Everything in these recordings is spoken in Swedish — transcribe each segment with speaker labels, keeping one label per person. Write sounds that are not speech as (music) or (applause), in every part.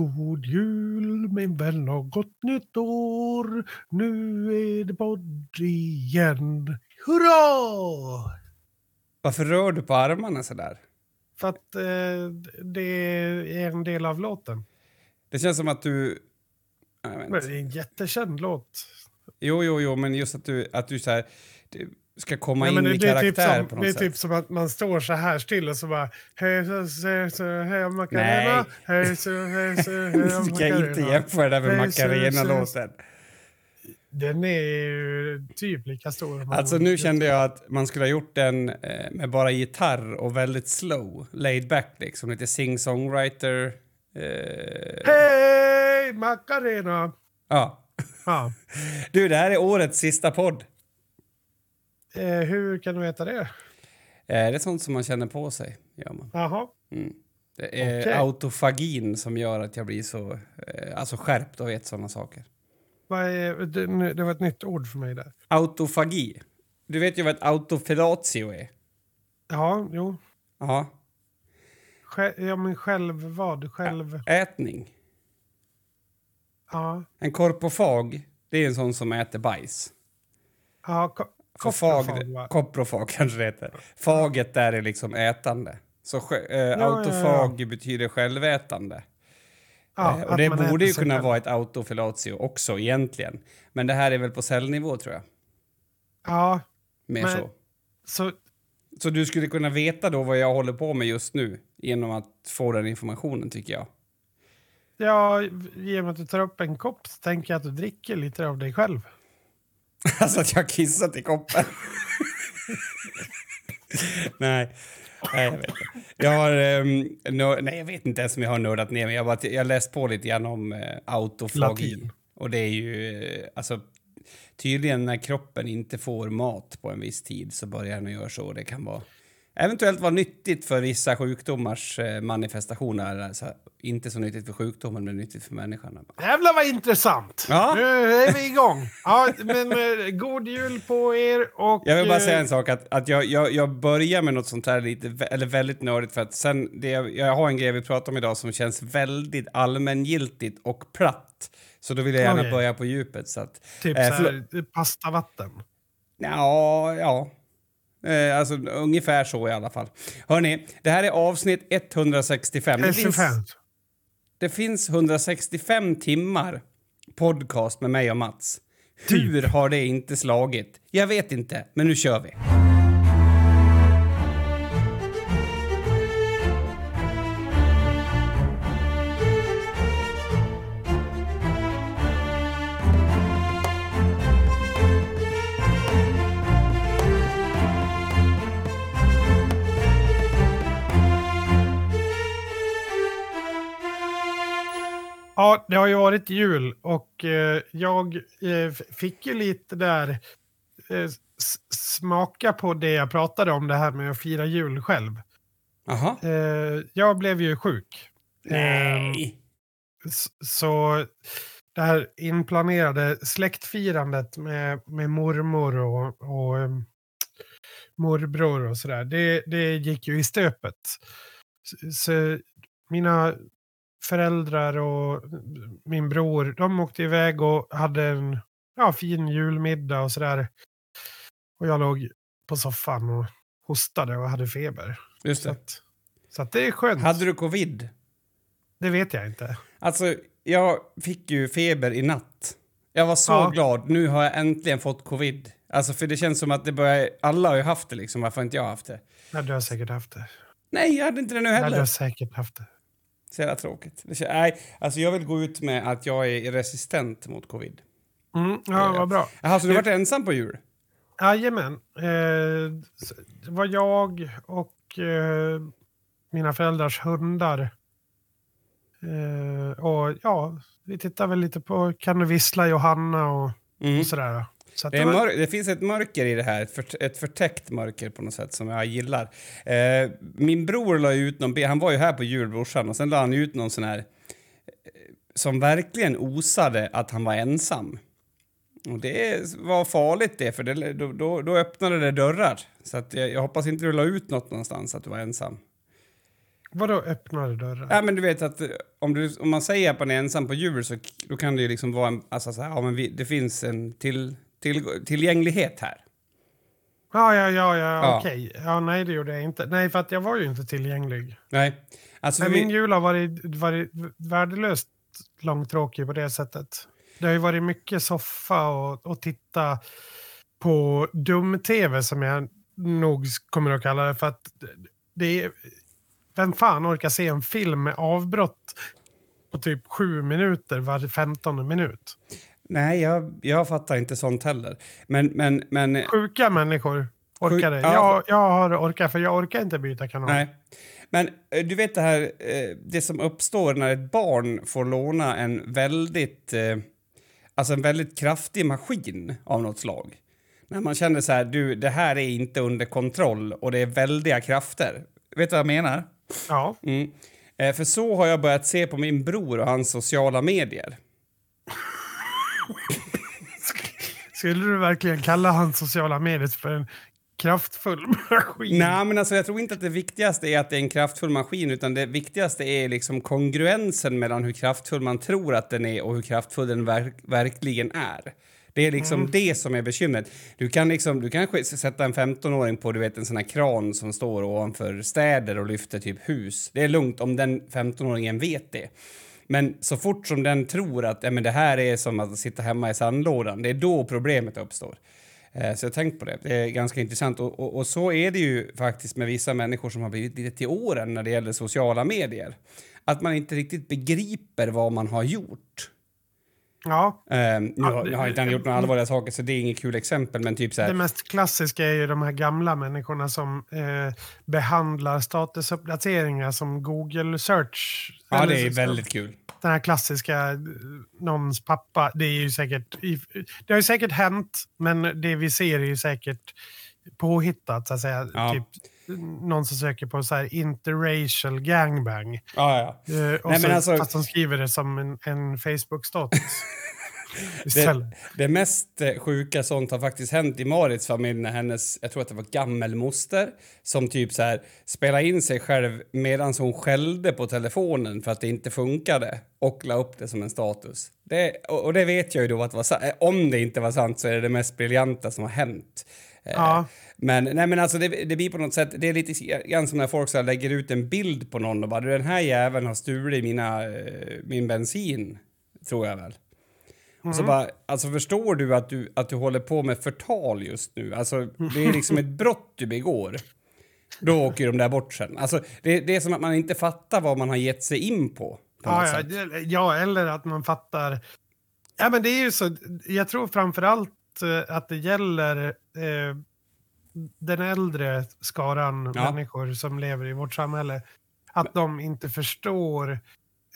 Speaker 1: God jul min vän och gott nytt år. Nu är det podd igen. Hurra!
Speaker 2: Varför rör du på armarna sådär?
Speaker 1: För att eh, det är en del av låten.
Speaker 2: Det känns som att du... Jag vet
Speaker 1: Men det är en jättekänd låt.
Speaker 2: Jo, jo, jo, men just att du, att du så här, du ska komma
Speaker 1: Nej,
Speaker 2: in i
Speaker 1: det, är typ
Speaker 2: karaktär
Speaker 1: som,
Speaker 2: på något
Speaker 1: det är
Speaker 2: sätt.
Speaker 1: typ som att man står så här still och så bara... Hej, så, så, så, hej, Macarena. Hej, så, hej, så, hej,
Speaker 2: Du (laughs) ska inte
Speaker 1: Macarena.
Speaker 2: jämföra det med Macarena-låten.
Speaker 1: Den är ju typ lika stor.
Speaker 2: Alltså nu kände jag att man skulle ha gjort den eh, med bara gitarr och väldigt slow, laid back liksom, lite sing-songwriter. Eh,
Speaker 1: Hej, Macarena!
Speaker 2: ja.
Speaker 1: Ja. (laughs)
Speaker 2: Du, det här är årets sista podd.
Speaker 1: Eh, hur kan du veta det?
Speaker 2: Eh, det är sånt som man känner på sig, gör man.
Speaker 1: Jaha.
Speaker 2: Mm. Det är
Speaker 1: Okej.
Speaker 2: autofagin som gör att jag blir så eh, alltså skärpt och vet sådana saker.
Speaker 1: Vad är, det, var ett nytt ord för mig där.
Speaker 2: Autofagi. Du vet ju vad ett autofellatio är.
Speaker 1: Ja, jo.
Speaker 2: Ja.
Speaker 1: Ja, men själv vad? Själv...
Speaker 2: Ätning.
Speaker 1: Ja.
Speaker 2: En korpofag, det är en sån som äter bajs.
Speaker 1: Ja,
Speaker 2: fag,
Speaker 1: koprofag,
Speaker 2: koprofag (laughs) kanske det heter. Faget där är liksom ätande. Så eh,
Speaker 1: ja,
Speaker 2: autofag betyder självätande.
Speaker 1: Ja,
Speaker 2: eh, och det borde ju kunna vara ett autofellatio också egentligen. Men det här är väl på cellnivå tror jag.
Speaker 1: Ja,
Speaker 2: Mer
Speaker 1: Men-
Speaker 2: så.
Speaker 1: så...
Speaker 2: Så du skulle kunna veta då vad jag håller på med just nu genom att få den informationen tycker jag.
Speaker 1: Ja, genom att du tar upp en kopp så tänker jag att du dricker lite av dig själv. (laughs)
Speaker 2: Alltså att jag har kissat i koppen. nej. Nej, jag vet inte. Jag har... ehm, nör- nej, jag vet inte ens om jag har nördat ner mig. Jag har jag läst på lite grann om uh, autofagi.
Speaker 1: Latin.
Speaker 2: Och det är ju... eh, alltså, tydligen när kroppen inte får mat på en viss tid så börjar den göra så. Det kan vara... Eventuellt vara nyttigt för vissa sjukdomars eh, manifestationer. Alltså, inte så nyttigt för sjukdomen, men nyttigt för människan.
Speaker 1: Jävlar vad intressant!
Speaker 2: Ja.
Speaker 1: Nu är vi igång. Ja, men eh, god jul på er och...
Speaker 2: Jag vill bara
Speaker 1: eh,
Speaker 2: säga en sak, att, att jag, jag, jag börjar med något sånt här lite, eller väldigt nördigt för att sen, det, jag har en grej vi pratar om idag som känns väldigt allmängiltigt och platt. Så då vill jag gärna
Speaker 1: Okej.
Speaker 2: börja på djupet så att...
Speaker 1: Typ
Speaker 2: eh,
Speaker 1: så här, pastavatten.
Speaker 2: Ja, ja. Eh, alltså ungefär så i alla fall. Hörni, det här är avsnitt 165. Det finns,
Speaker 1: 25.
Speaker 2: det finns 165 timmar podcast med mig och Mats. Hur har det inte slagit? Jag vet inte, men nu kör vi.
Speaker 1: Ja, det har ju varit jul och eh, jag eh, fick ju lite där eh, smaka på det jag pratade om, det här med att fira jul själv.
Speaker 2: Jaha.
Speaker 1: Eh, jag blev ju sjuk.
Speaker 2: Nej.
Speaker 1: S- Så det här inplanerade släktfirandet med, med mormor och, och em, morbror och sådär, det, det gick ju i stöpet. Så mina föräldrar och min bror, de åkte iväg och hade en ja, fin julmiddag och sådär. Och jag låg på soffan och hostade och hade feber.
Speaker 2: Just
Speaker 1: Så
Speaker 2: det.
Speaker 1: att, så att det är skönt.
Speaker 2: Hade du covid?
Speaker 1: Det vet jag inte.
Speaker 2: Alltså, jag fick ju feber i natt. Jag var så
Speaker 1: Ja.
Speaker 2: glad. Nu har jag äntligen fått covid. Alltså, för det känns som att det börjar... Alla har ju haft det liksom. Varför har inte jag haft det?
Speaker 1: Ja, du har säkert haft det.
Speaker 2: Nej, jag hade inte det nu
Speaker 1: Ja, du
Speaker 2: heller.
Speaker 1: har säkert haft det.
Speaker 2: Så jävla tråkigt. Det Nej, alltså jag vill gå ut med att jag är resistent mot covid.
Speaker 1: Mm, ja, vad bra.
Speaker 2: Jaha, så du har varit ensam på jul?
Speaker 1: Jajamän. Eh, det var jag och eh, mina föräldrars hundar. Eh, och ja, vi tittar väl lite på Kan du vissla Johanna och,
Speaker 2: Mm.
Speaker 1: och sådär.
Speaker 2: Det,
Speaker 1: var-
Speaker 2: mör- det finns ett mörker i det här, ett, för- ett förtäckt mörker på något sätt som jag gillar. Eh, min bror la ut någon han var ju här på jul, brorsan, och sen la han ut någon sån här eh, som verkligen osade att han var ensam. Och det var farligt det, för det, då, då, då öppnade det dörrar. Så att jag, jag hoppas inte du la ut något någonstans att du var ensam.
Speaker 1: Vadå öppnade dörrar?
Speaker 2: Ja, men du vet att eh, om, du, om man säger att man är ensam på jul så då kan det ju liksom vara en, alltså så här, ja men vi, det finns en till, till, tillgänglighet här.
Speaker 1: Ja, ja, ja,
Speaker 2: Ja.
Speaker 1: ja, okej. Ja, nej, det gjorde jag inte. Nej, för att jag var ju inte tillgänglig.
Speaker 2: Nej. Alltså,
Speaker 1: Nej,
Speaker 2: vi,
Speaker 1: min jul har varit, varit värdelöst långtråkig på det sättet. Det har ju varit mycket soffa och, och titta på dum-tv som jag nog kommer att kalla det. För att det är, vem fan orkar se en film med avbrott på typ sju minuter var femtonde minut?
Speaker 2: Nej, jag, jag fattar inte sånt heller. Men, men, men...
Speaker 1: Sjuka människor orkar det.
Speaker 2: ja.
Speaker 1: Jag, jag har orkat, för jag orkar inte byta kanal.
Speaker 2: Nej. Men eh, du vet det här, eh, det som uppstår när ett barn får låna en väldigt, eh, alltså en väldigt kraftig maskin av något slag. När man känner så här, du, det här är inte under kontroll och det är väldiga krafter. Vet du vad jag menar?
Speaker 1: Ja.
Speaker 2: Mm. För så har jag börjat se på min bror och hans sociala medier. (laughs)
Speaker 1: Skulle du verkligen kalla hans sociala medier för en kraftfull maskin?
Speaker 2: Nej, men alltså jag tror inte att det viktigaste är att det är en kraftfull maskin utan det viktigaste är liksom kongruensen mellan hur kraftfull man tror att den är och hur kraftfull den verk verkligen är. Det är liksom det som är bekymret. Du kan, liksom, du kan sätta en 15-åring på du vet, en sån här kran som står ovanför städer och lyfter typ hus. Det är lugnt om den 15-åringen vet det. Men så fort som den tror att ja, men det här är som att sitta hemma i sandlådan, det är då problemet uppstår. Eh, Så jag har tänkt på det. Det är ganska intressant. Och, och, och så är det ju faktiskt med vissa människor som har blivit lite till åren när det gäller sociala medier. Att man inte riktigt begriper vad man har gjort.
Speaker 1: Ja,
Speaker 2: Eh, nu, har,
Speaker 1: det-
Speaker 2: nu har inte han gjort några allvarliga saker så det är inget kul exempel men typ så
Speaker 1: det
Speaker 2: här.
Speaker 1: mest klassiska är ju de här gamla människorna som eh, behandlar statusuppdateringar som Google search.
Speaker 2: Ja, det är väldigt kul.
Speaker 1: Den här klassiska, eh, någons pappa. Det är ju säkert, det har ju säkert hänt, men det vi ser är ju säkert påhittat så att säga.
Speaker 2: Ja.
Speaker 1: Typ, någon som söker på så här interracial gangbang.
Speaker 2: Ja, ja.
Speaker 1: Eh, och
Speaker 2: Nej,
Speaker 1: så,
Speaker 2: men alltså-
Speaker 1: Fast de skriver det som en, en Facebook-status. (laughs) Istället.
Speaker 2: Det mest eh, sjuka sånt har faktiskt hänt i Marits familj när hennes, jag tror att det var gammelmoster, som typ så här spelade in sig själv medan hon skällde på telefonen för att det inte funkade och la upp det som en status. Det, och, och det vet jag ju då att var sant. Om det inte var sant så är det det mest briljanta som har hänt. Eh,
Speaker 1: Ja.
Speaker 2: Men, nej, men alltså det, det blir på något sätt, det är lite grann som när folk så lägger ut en bild på någon och bara "Du, den här jäveln har stulit mina, eh, min bensin, tror jag väl. Och så bara, alltså förstår du att, du att du håller på med förtal just nu? Alltså det är liksom ett brott du begår. Då åker de där bort sen. Alltså det, det är som att man inte fattar vad man har gett sig in på. på
Speaker 1: Ja, ja, ja, eller att man fattar. Ja, men det är ju så. Jag tror framför allt eh, att det gäller eh, den äldre skaran
Speaker 2: Ja.
Speaker 1: människor som lever i vårt samhälle. Att de inte förstår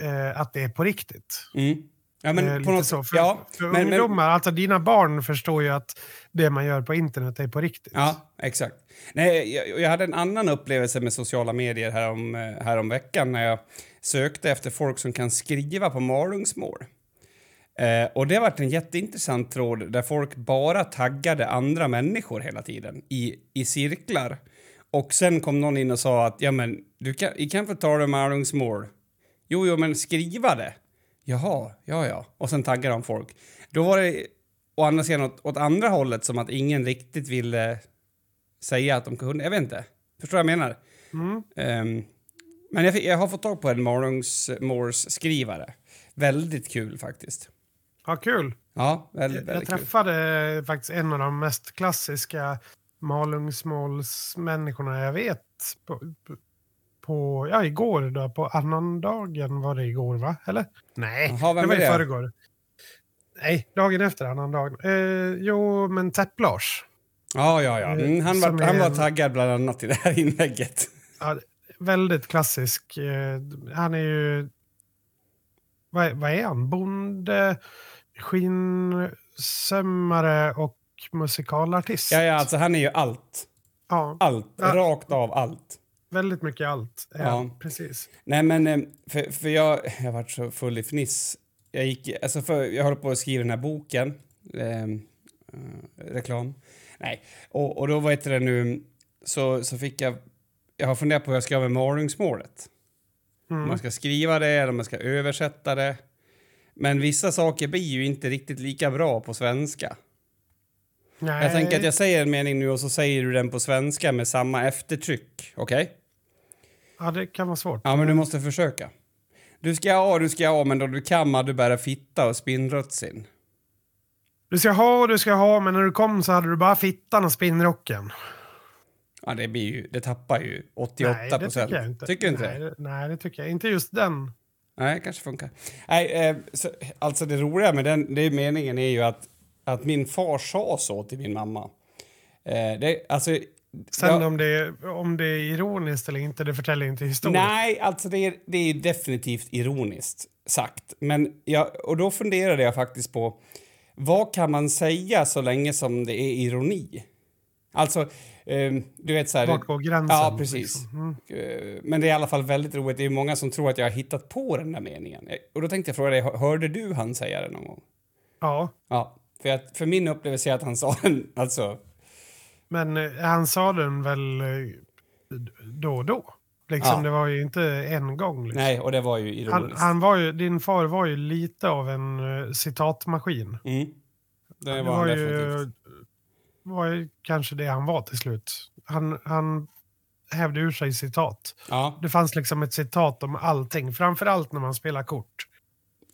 Speaker 1: eh, att det är på riktigt.
Speaker 2: Mm. Ja, men
Speaker 1: Eh,
Speaker 2: på något
Speaker 1: så. För,
Speaker 2: Ja,
Speaker 1: för
Speaker 2: men, men,
Speaker 1: ungdomar, alltså dina barn förstår ju att det man gör på internet är på riktigt.
Speaker 2: Ja, exakt. Nej, jag, jag hade en annan upplevelse med sociala medier härom, eh, härom veckan när jag sökte efter folk som kan skriva på malungsmål. Eh, och det har varit en jätteintressant tråd där folk bara taggade andra människor hela tiden i, i cirklar. Och sen kom någon in och sa att ja men du kan, kan få ta det malungsmål. Jo, jo, men skriva det. Jaha, ja, ja. Och sen taggade de folk. Då var det å andra sidan åt, åt andra hållet som att ingen riktigt ville säga att de kunde. Jag vet inte. Förstår vad jag menar?
Speaker 1: Mm.
Speaker 2: Ehm, men jag, jag har fått tag på en morgonsmålsskrivare. Väldigt kul faktiskt.
Speaker 1: Ja, kul.
Speaker 2: Ja, väldigt,
Speaker 1: Jag, jag
Speaker 2: väldigt kul.
Speaker 1: träffade faktiskt en av de mest klassiska Malungsmålsmänniskorna jag vet. På, på- ja, igår då, på annandagen var det igår va? Eller? Nej,
Speaker 2: vem
Speaker 1: det var i förrgår. Nej, dagen efter annandagen. Eh, jo, men Täpp-Lars.
Speaker 2: Ja, ja, ja. Mm, han, var, han var taggad bland annat i det här inlägget.
Speaker 1: Ja, väldigt klassisk. Eh, han är ju... Vad, vad är han? Bonde, skinnsömmare och musikalartist.
Speaker 2: Ja, ja, alltså han är ju allt.
Speaker 1: ja
Speaker 2: Allt.
Speaker 1: Ja.
Speaker 2: Rakt av allt.
Speaker 1: väldigt mycket allt. Ja,
Speaker 2: Ja.
Speaker 1: precis.
Speaker 2: Nej, men eh, för, för jag, jag varit så full i fniss. Jag, gick, alltså för, jag håller på att skriva den här boken. ehm, eh, reklam. Nej, och, och då var det nu så, så fick jag... Jag har funderat på hur jag ska göra med morgonsmålet.
Speaker 1: Mm.
Speaker 2: Man ska skriva det eller man ska översätta det. Men vissa saker blir ju inte riktigt lika bra på svenska.
Speaker 1: Nej.
Speaker 2: Jag tänker att jag säger en mening nu och så säger du den på svenska med samma eftertryck. Okej?
Speaker 1: Ja, det kan vara svårt.
Speaker 2: Ja, men du måste försöka. Du ska ha, du ska ha, men då du kammar du bära fitta och spinnrutsin.
Speaker 1: Du ska ha och du ska ha, men när du kom så hade du bara fittan och spinnrocken.
Speaker 2: Ja, det blir ju, det tappar ju 88
Speaker 1: Nej, det
Speaker 2: procent.
Speaker 1: tycker jag inte.
Speaker 2: Tycker du inte
Speaker 1: nej,
Speaker 2: det?
Speaker 1: Nej, det tycker jag inte. Just den.
Speaker 2: Nej, kanske funkar. Nej, eh, så, alltså det roliga med den, det meningen är ju att, att min far sa så till min mamma. Eh, det, alltså,
Speaker 1: Sen
Speaker 2: jag-
Speaker 1: om, det är, om det är ironiskt eller inte, det förtäljer inte historien.
Speaker 2: Nej, alltså det är, det är definitivt ironiskt sagt. Men jag, och då funderade jag faktiskt på vad kan man säga så länge som det är ironi? Alltså, du vet så här...
Speaker 1: Vart går gränsen?
Speaker 2: Ja, precis.
Speaker 1: liksom? Mm.
Speaker 2: Eh, Men det är i alla fall väldigt roligt. Det är många som tror att jag har hittat på den där meningen. Eh, Och då tänkte jag fråga dig, hör- hörde du han säga det någon gång?
Speaker 1: Ja,
Speaker 2: Ja, för, att, för min upplevelse är att han sa (laughs) den, alltså...
Speaker 1: men eh, han sa den väl eh, då och då. Liksom,
Speaker 2: Ja.
Speaker 1: Det var ju inte en gång. Liksom.
Speaker 2: Nej, och det var ju
Speaker 1: Han,
Speaker 2: ironiskt.
Speaker 1: han var ju, din far var ju lite av en uh, citatmaskin.
Speaker 2: Mm. Det
Speaker 1: Det
Speaker 2: var
Speaker 1: var
Speaker 2: han
Speaker 1: ju,
Speaker 2: definitivt.
Speaker 1: Var kanske det han var till slut. Han, han hävde ur sig citat.
Speaker 2: Ja.
Speaker 1: Det fanns liksom ett citat om allting, framförallt när man spelar kort.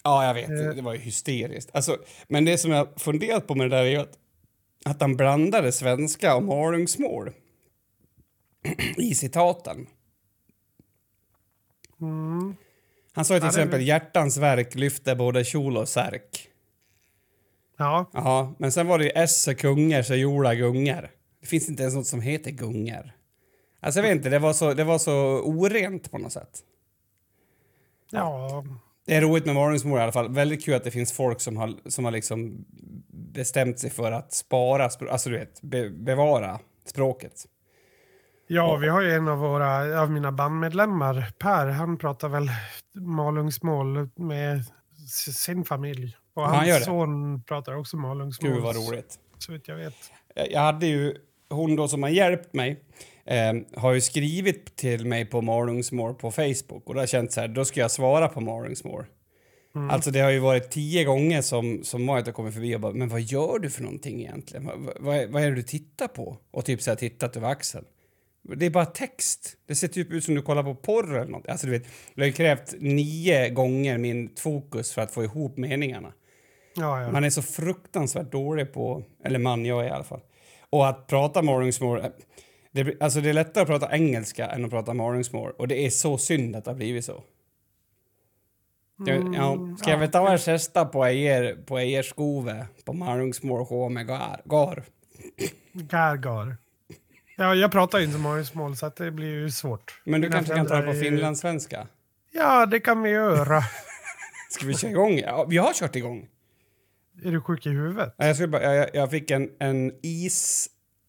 Speaker 2: Ja, jag vet.
Speaker 1: Eh.
Speaker 2: Det var hysteriskt. Alltså, men det som jag funderat på med det där är att, att han blandade svenska och malungsmål (clears throat) i citaten.
Speaker 1: Mm.
Speaker 2: Han sa ju till
Speaker 1: Ja, det-
Speaker 2: exempel hjärtans verk lyfter både kjol och särk.
Speaker 1: Ja,
Speaker 2: Ja, men sen var det ju esse kunger så jola gungar. Det finns inte ens något som heter gungar. Alltså jag vet inte, det var så, det var så orent på något sätt.
Speaker 1: ja,
Speaker 2: Det är roligt med varningsmål i alla fall. Väldigt kul att det finns folk som har, som har liksom bestämt sig för att spara, alltså du vet, be, bevara språket.
Speaker 1: ja, vi har ju en av våra, av mina bandmedlemmar, Per, han pratar väl malungsmål med s- sin familj. Och
Speaker 2: han gör
Speaker 1: hans
Speaker 2: det.
Speaker 1: son pratar också malungsmål.
Speaker 2: Gud vad roligt.
Speaker 1: Så vitt jag vet.
Speaker 2: Jag jag hade ju, hon då som har hjälpt mig, eh, har ju skrivit till mig på Malungsmål på Facebook och då har jag känt så här, då ska jag svara på Malungsmål.
Speaker 1: Mm.
Speaker 2: Alltså det har ju varit tio gånger som, som Marit har kommit förbi och bara, men vad gör du för någonting egentligen? Vad, vad, är- vad är det du tittar på? Och typ så här tittat över axeln. Det är bara text. Det ser typ ut som du kollar på porr eller något. Alltså du vet, det har ju krävt nio gånger min fokus för att få ihop meningarna.
Speaker 1: Ja, ja.
Speaker 2: Man är så fruktansvärt dålig på, eller man, jag är i alla fall. Och att prata morgonsmål, det, blir- alltså det är lättare att prata engelska än att prata morgonsmål. Och det är så synd att det har blivit så. Jag, ja,
Speaker 1: Mm,
Speaker 2: ska jag
Speaker 1: ja.
Speaker 2: väl ta en gesta på er, på er skove på morgonsmål sjå med gar? gar.
Speaker 1: Gargar. Ja, jag pratar ju inte malungsmål så att det blir ju svårt.
Speaker 2: Men du
Speaker 1: Mina
Speaker 2: kanske kan ta det på
Speaker 1: är
Speaker 2: finlandssvenska?
Speaker 1: Ja, det kan vi göra. (laughs)
Speaker 2: Ska vi köra igång? Ja, vi har kört igång.
Speaker 1: Är du sjuk i huvudet?
Speaker 2: Ja, Jag, skulle bara, jag, jag fick en, en is,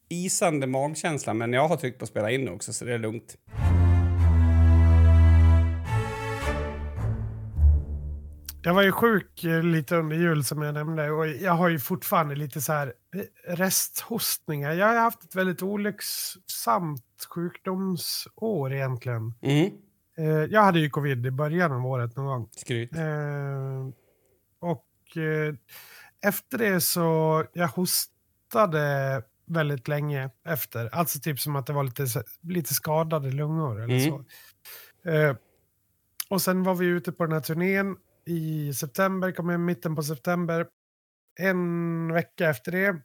Speaker 2: isande magkänsla, men jag har tryckt på spela in också, så det är lugnt.
Speaker 1: Jag var ju sjuk eh, lite under jul som jag nämnde och jag har ju fortfarande lite så här eh, resthostningar. Jag har haft ett väldigt olycksamt sjukdomsår egentligen.
Speaker 2: Mm.
Speaker 1: Eh, Jag hade ju covid i början av året någon gång.
Speaker 2: Skryt.
Speaker 1: Eh, och eh, efter det så, jag hostade väldigt länge efter. Alltså typ som att det var lite, lite skadade lungor eller
Speaker 2: Mm.
Speaker 1: så. Eh, och sen var vi ute på den här turnén i september, kom hem mitten på september. En vecka efter det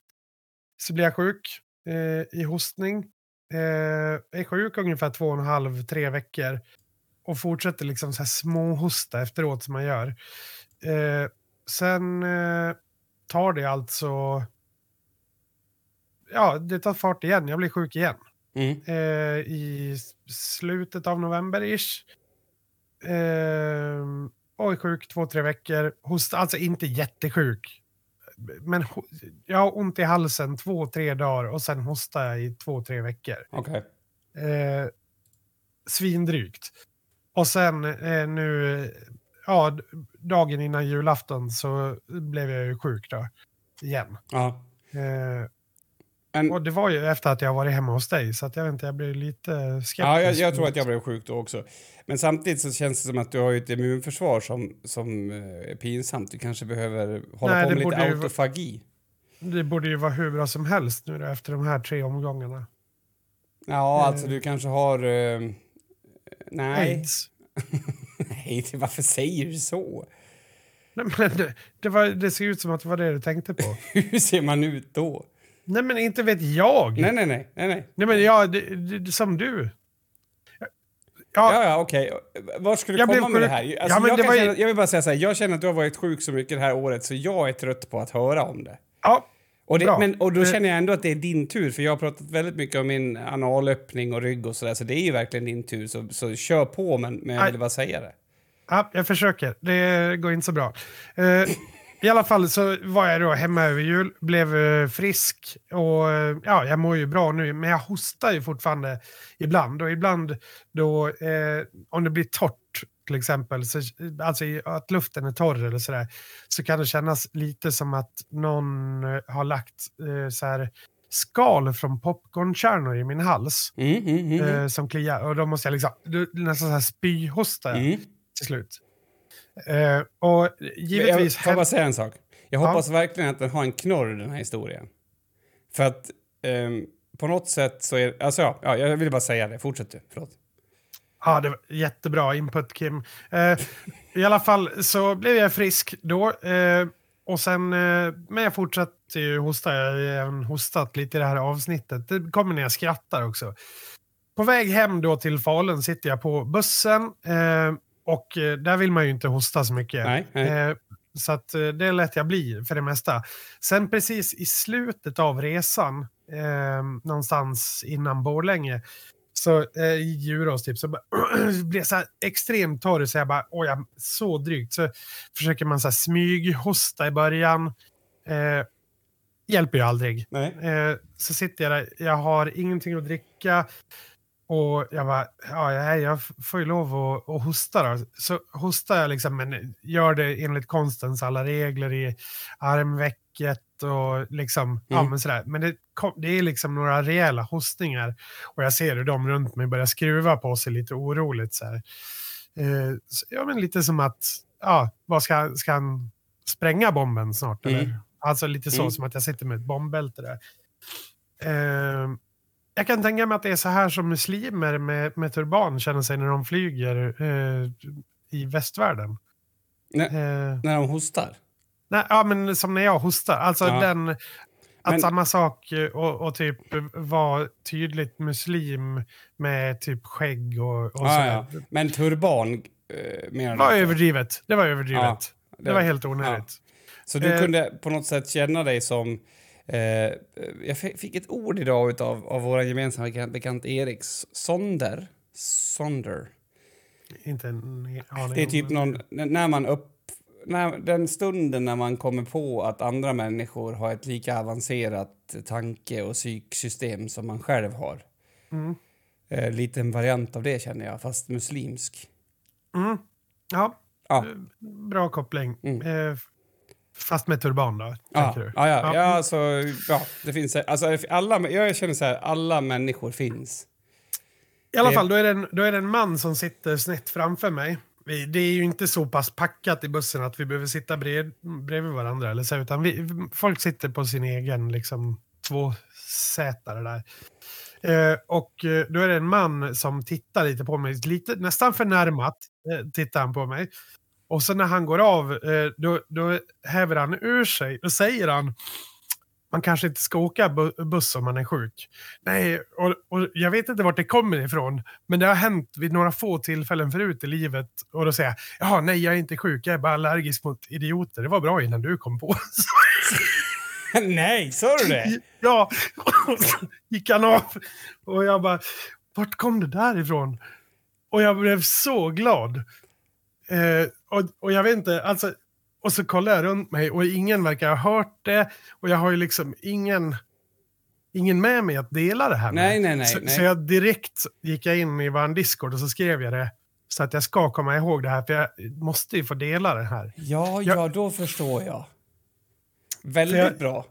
Speaker 1: så blev jag sjuk eh, i hostning. Eh, är sjuk ungefär två och en halv, tre veckor. Och fortsätter liksom så här småhosta efteråt som man gör. Eh, sen eh, tar det alltså... Ja, det tar fart igen. Jag blir sjuk igen.
Speaker 2: Mm.
Speaker 1: Eh, I slutet av november-ish. Eh, och är sjuk två, tre veckor. Hosta, alltså inte jättesjuk. Men jag har ont i halsen två, tre dagar och sen hostar jag i två, tre veckor.
Speaker 2: Okej.
Speaker 1: Eh, svindrygt. Och sen eh, nu, ja, dagen innan julafton så blev jag ju sjuk då. Igen.
Speaker 2: Ja.
Speaker 1: Eh, Och det var ju efter att jag varit hemma hos dig, så att jag vet inte, jag blev lite skeptisk.
Speaker 2: ja, jag, jag tror att jag blev sjuk då också. Men samtidigt så känns det som att du har ju ett immunförsvar som, som eh, är pinsamt. Du kanske behöver hålla
Speaker 1: Nej,
Speaker 2: på med lite
Speaker 1: ju
Speaker 2: autofagi.
Speaker 1: Det borde ju vara hur bra som helst nu då, efter de här tre omgångarna.
Speaker 2: Ja,
Speaker 1: Eh.
Speaker 2: alltså du kanske har... Eh, nej.
Speaker 1: Aids. (laughs) (laughs)
Speaker 2: Nej, varför säger du så?
Speaker 1: Nej, men det, det, var, det ser ut som att det var det du tänkte på. (laughs)
Speaker 2: Hur ser man ut då?
Speaker 1: nej, men inte vet jag.
Speaker 2: Nej, nej, nej. nej, nej.
Speaker 1: Nej, men ja, det, det, som du. Ja,
Speaker 2: Ja, ja, okej. Vart ska du
Speaker 1: Jag blev
Speaker 2: komma med det här? Alltså,
Speaker 1: Ja, men
Speaker 2: jag,
Speaker 1: det var
Speaker 2: känna, jag vill bara säga så här, jag känner att du har varit sjuk så mycket det här året så jag är trött på att höra om det.
Speaker 1: ja,
Speaker 2: Och, det, men, och då
Speaker 1: Eh.
Speaker 2: känner jag ändå att det är din tur, för jag har pratat väldigt mycket om min analöppning och rygg och sådär, så det är ju verkligen din tur. Så, så kör på, men, men jag ville bara säga det.
Speaker 1: ja, jag försöker. Det går inte så bra. Eh, I alla fall så var jag då hemma över jul, blev eh, frisk och ja, jag mår ju bra nu, men jag hostar ju fortfarande ibland. Och ibland då, eh, om det blir torrt till exempel, så, alltså att luften är torr eller sådär, så kan det kännas lite som att någon eh, har lagt eh, så här skal från popcornkärnor i min hals.
Speaker 2: Mm, mm, mm,
Speaker 1: eh, som kliar. Och då måste jag liksom, nästan så här spyhosta
Speaker 2: mm.
Speaker 1: till slut. Eh, och
Speaker 2: Men Jag
Speaker 1: givetvis...
Speaker 2: får bara säga en sak. Jag
Speaker 1: Ja.
Speaker 2: hoppas verkligen att den har en knorr, den här historien. För att ehm, på något sätt så är... Alltså ja, ja, jag ville bara säga det. Fortsätt du. Förlåt.
Speaker 1: Ja, det var jättebra input Kim. Eh, I alla fall så blev jag frisk då. Eh, och sen, eh, men jag fortsatte ju hosta. Jag har även hostat lite i det här avsnittet. Det kommer när jag skrattar också. På väg hem då till Falun sitter jag på bussen. Eh, och eh, där vill man ju inte hosta så mycket.
Speaker 2: Nej, nej.
Speaker 1: Eh, så att det lät jag bli för det mesta. Sen precis i slutet av resan, någonstans innan Borlänge, så eh, i Djurås typ, så bara, (clears throat) blev jag så här extremt torr så jag bara, oj, jag, så drygt. Så försöker man så här smyghosta i början. Eh, hjälper ju aldrig. Eh, så sitter jag där, jag har ingenting att dricka. Och jag bara, ja, jag f- får ju lov att, att hosta då. Så hostar jag liksom, men gör det enligt konstens alla regler i armvecket och liksom, ja
Speaker 2: Mm.
Speaker 1: men sådär. Men det, kom, det är liksom några rejäla hostningar. Och jag ser hur de runt mig börjar skruva på sig lite oroligt så här. Eh, så, ja, men lite som att, ja, vad ska, ska han spränga bomben snart
Speaker 2: Mm.
Speaker 1: eller? Alltså lite så,
Speaker 2: Mm.
Speaker 1: som att jag sitter med ett bombbälte där. Eh, jag kan tänka mig att det är så här som muslimer med, med turban känner sig när de flyger eh, i västvärlden.
Speaker 2: Nej.
Speaker 1: Eh,
Speaker 2: När de hostar.
Speaker 1: Nej, ja, men som när jag hostar. Alltså
Speaker 2: Ja.
Speaker 1: den... Att
Speaker 2: Men-
Speaker 1: samma sak eh, och, och typ vara tydligt muslim med typ skägg och, och sådär.
Speaker 2: ja. Men turban eh, menar
Speaker 1: Det
Speaker 2: du?
Speaker 1: var
Speaker 2: inte?
Speaker 1: överdrivet. Det var överdrivet.
Speaker 2: Ja,
Speaker 1: det, var helt onödigt.
Speaker 2: Så du
Speaker 1: Eh.
Speaker 2: kunde på något sätt känna dig som... Eh, jag fi- fick ett ord idag av, av vår gemensamma bekant, bekant Erik Sonder. Sonder.
Speaker 1: Inte en aning
Speaker 2: Det är typ någon... När man upp... När, den stunden när man kommer på att andra människor har ett lika avancerat tanke och psyksystem som man själv har.
Speaker 1: Mm.
Speaker 2: Eh, lite en variant av det känner jag, fast muslimsk.
Speaker 1: Mm. Ja,
Speaker 2: Ja.
Speaker 1: bra koppling.
Speaker 2: Mm.
Speaker 1: Eh, fast med turban då,
Speaker 2: Ja,
Speaker 1: tänker du?
Speaker 2: ja, ja,
Speaker 1: Ja.
Speaker 2: ja, alltså, ja, det finns... Alltså, alla, jag känner så här, alla människor finns.
Speaker 1: I alla fall, då är, det en, då är det en man som sitter snett framför mig. Vi, det är ju inte så pass packat i bussen att vi behöver sitta bred, bredvid varandra. Eller så, utan vi, folk sitter på sin egen liksom, tvåsätare där. Eh, och eh, då är det en man som tittar lite på mig, lite, nästan förnärmat eh, tittar han på mig. Och så när han går av, eh, då, då häver han ur sig. Då säger han, man kanske inte ska åka bu- buss om man är sjuk. Nej, och, och jag vet inte vart det kommer ifrån. Men det har hänt vid några få tillfällen förut i livet. Och då säger jag, jaha nej jag är inte sjuk, jag är bara allergisk mot idioter. Det var bra innan du kom på. (laughs)
Speaker 2: Nej, sa du det? (laughs)
Speaker 1: ja, och (laughs) så gick han av. Och jag bara, vart kom det där ifrån? Och jag blev så glad. Eh, och, och jag vet inte, alltså, och så kollar jag runt mig och ingen verkar ha hört det. Och jag har ju liksom ingen, ingen med mig att dela det här med.
Speaker 2: Nej, nej, nej,
Speaker 1: så, jag direkt gick jag in i vår Discord och så skrev jag det. Så att jag ska komma ihåg det här, för jag måste ju få dela det här.
Speaker 2: Ja,
Speaker 1: Jag-
Speaker 2: ja, då förstår jag. Väldigt
Speaker 1: jag-
Speaker 2: bra.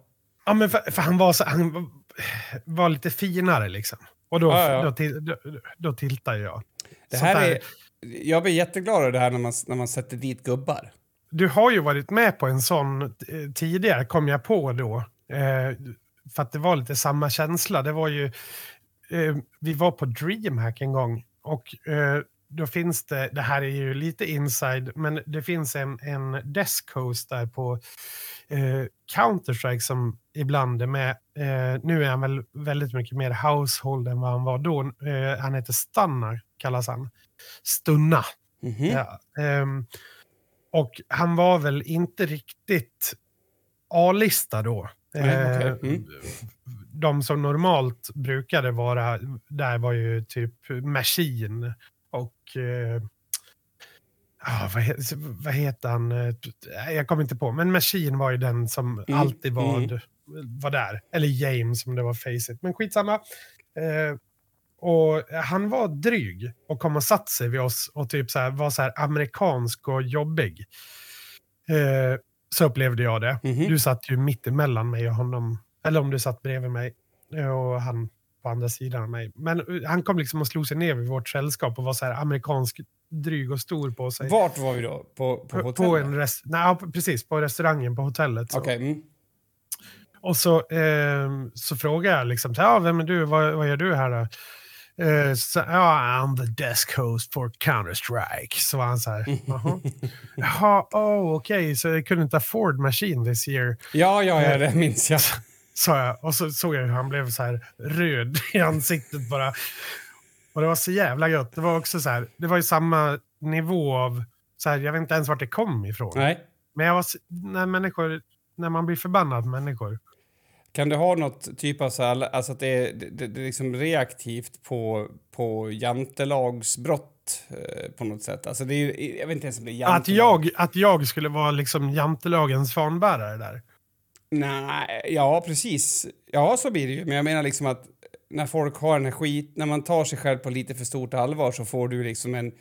Speaker 1: Ja, men för, för han var så, han, vara lite finare liksom. Och då,
Speaker 2: Ja, ja.
Speaker 1: då, till, då, då tiltar jag.
Speaker 2: Det här är, jag blir jätteglad över det här när man, när man sätter dit gubbar.
Speaker 1: Du har ju varit med på en sån eh, tidigare, kom jag på då. Eh, för att det var lite samma känsla. Det var ju... Eh, vi var på DreamHack en gång och eh, då finns det, det här är ju lite inside, men det finns en, en desk host där på eh, Counter-Strike som ibland är med. Eh, nu är han väl väldigt mycket mer household än vad han var då. Han heter Stannar, kallas han. Stunna.
Speaker 2: Mhm.
Speaker 1: Ja, ehm, och han var väl inte riktigt A-lista då.
Speaker 2: Nej, okej.
Speaker 1: Eh,
Speaker 2: Mm.
Speaker 1: De som normalt brukade vara där var ju typ Machine och... Eh, ah, vad, he, vad heter han? Eh, Jag kommer inte på. Men Machine var ju den som
Speaker 2: Mm,
Speaker 1: alltid var,
Speaker 2: mm.
Speaker 1: var där. Eller James som det var Faceit. Men skitsamma. Eh, och han var dryg och kom och satt sig vid oss och typ så här, var så här amerikansk och jobbig. Eh, så upplevde jag det.
Speaker 2: Mhm.
Speaker 1: Du satt ju mitt emellan mig och honom. Eller om du satt bredvid mig eh, och han på andra sidan av mig. Men eh, han kom liksom och slog sig ner vid vårt sällskap och var så här amerikansk, dryg och stor på sig.
Speaker 2: Vart var vi då? På, på hotellet?
Speaker 1: på en rest- Nej, precis, på restaurangen på hotellet.
Speaker 2: Okej. Mm.
Speaker 1: Och så, eh, så frågar jag liksom, ja, vem är du, vad, vad gör du här då? Eh, så, ja, I'm the desk host for Counter-Strike. Så var han så här, jaha. (laughs) Oh, okej, så jag kunde inte afford machine this year,
Speaker 2: Ja, ja, ja, det minns jag. (laughs)
Speaker 1: sa jag. Och så såg jag hur han blev så här röd i ansiktet bara. Och det var så jävla gött. Det var också så här, det var ju samma nivå av, så här, jag vet inte ens vart det kom ifrån.
Speaker 2: Nej.
Speaker 1: Men jag var, när människor, när man blir förbannad människor.
Speaker 2: Kan det ha något typ av så här, alltså att det är, det, det är liksom reaktivt på, på jantelagsbrott eh, på något sätt? Alltså det är jag vet inte ens om det är jantelag.
Speaker 1: Att jag, att jag skulle vara liksom jantelagens fanbärare där.
Speaker 2: Nej, ja precis. Ja, så blir det ju. Men jag menar liksom att när folk har den här skit, när man tar sig själv på lite för stort allvar så får du liksom en,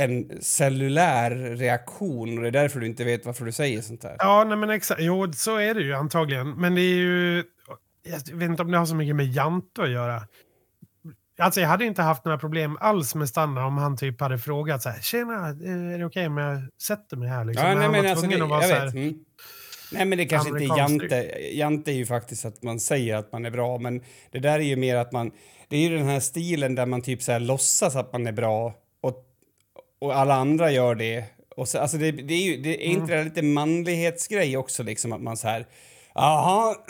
Speaker 2: en cellulär reaktion och det är därför du inte vet varför du säger sånt där.
Speaker 1: Ja, nej men exakt. Jo, så är det ju antagligen. Men det är ju... Jag vet inte om det har så mycket med Jante att göra. Alltså jag hade inte haft några problem alls med Stanna om han typ hade frågat så här, tjena, är det okej om jag sätter mig här? Liksom.
Speaker 2: Ja, nej,
Speaker 1: han
Speaker 2: men
Speaker 1: var
Speaker 2: alltså, det,
Speaker 1: tvungen
Speaker 2: jag
Speaker 1: att vara så här,
Speaker 2: Mm. Nej, men det kanske inte är jante. Jante är ju faktiskt att man säger att man är bra, men det där är ju mer att man... Det är ju den här stilen där man typ så här låtsas att man är bra och, alla andra gör det. Och så, alltså det, det är ju det är
Speaker 1: Mm.
Speaker 2: inte det lite manlighetsgrej också liksom att man så här... Jaha... (clears throat)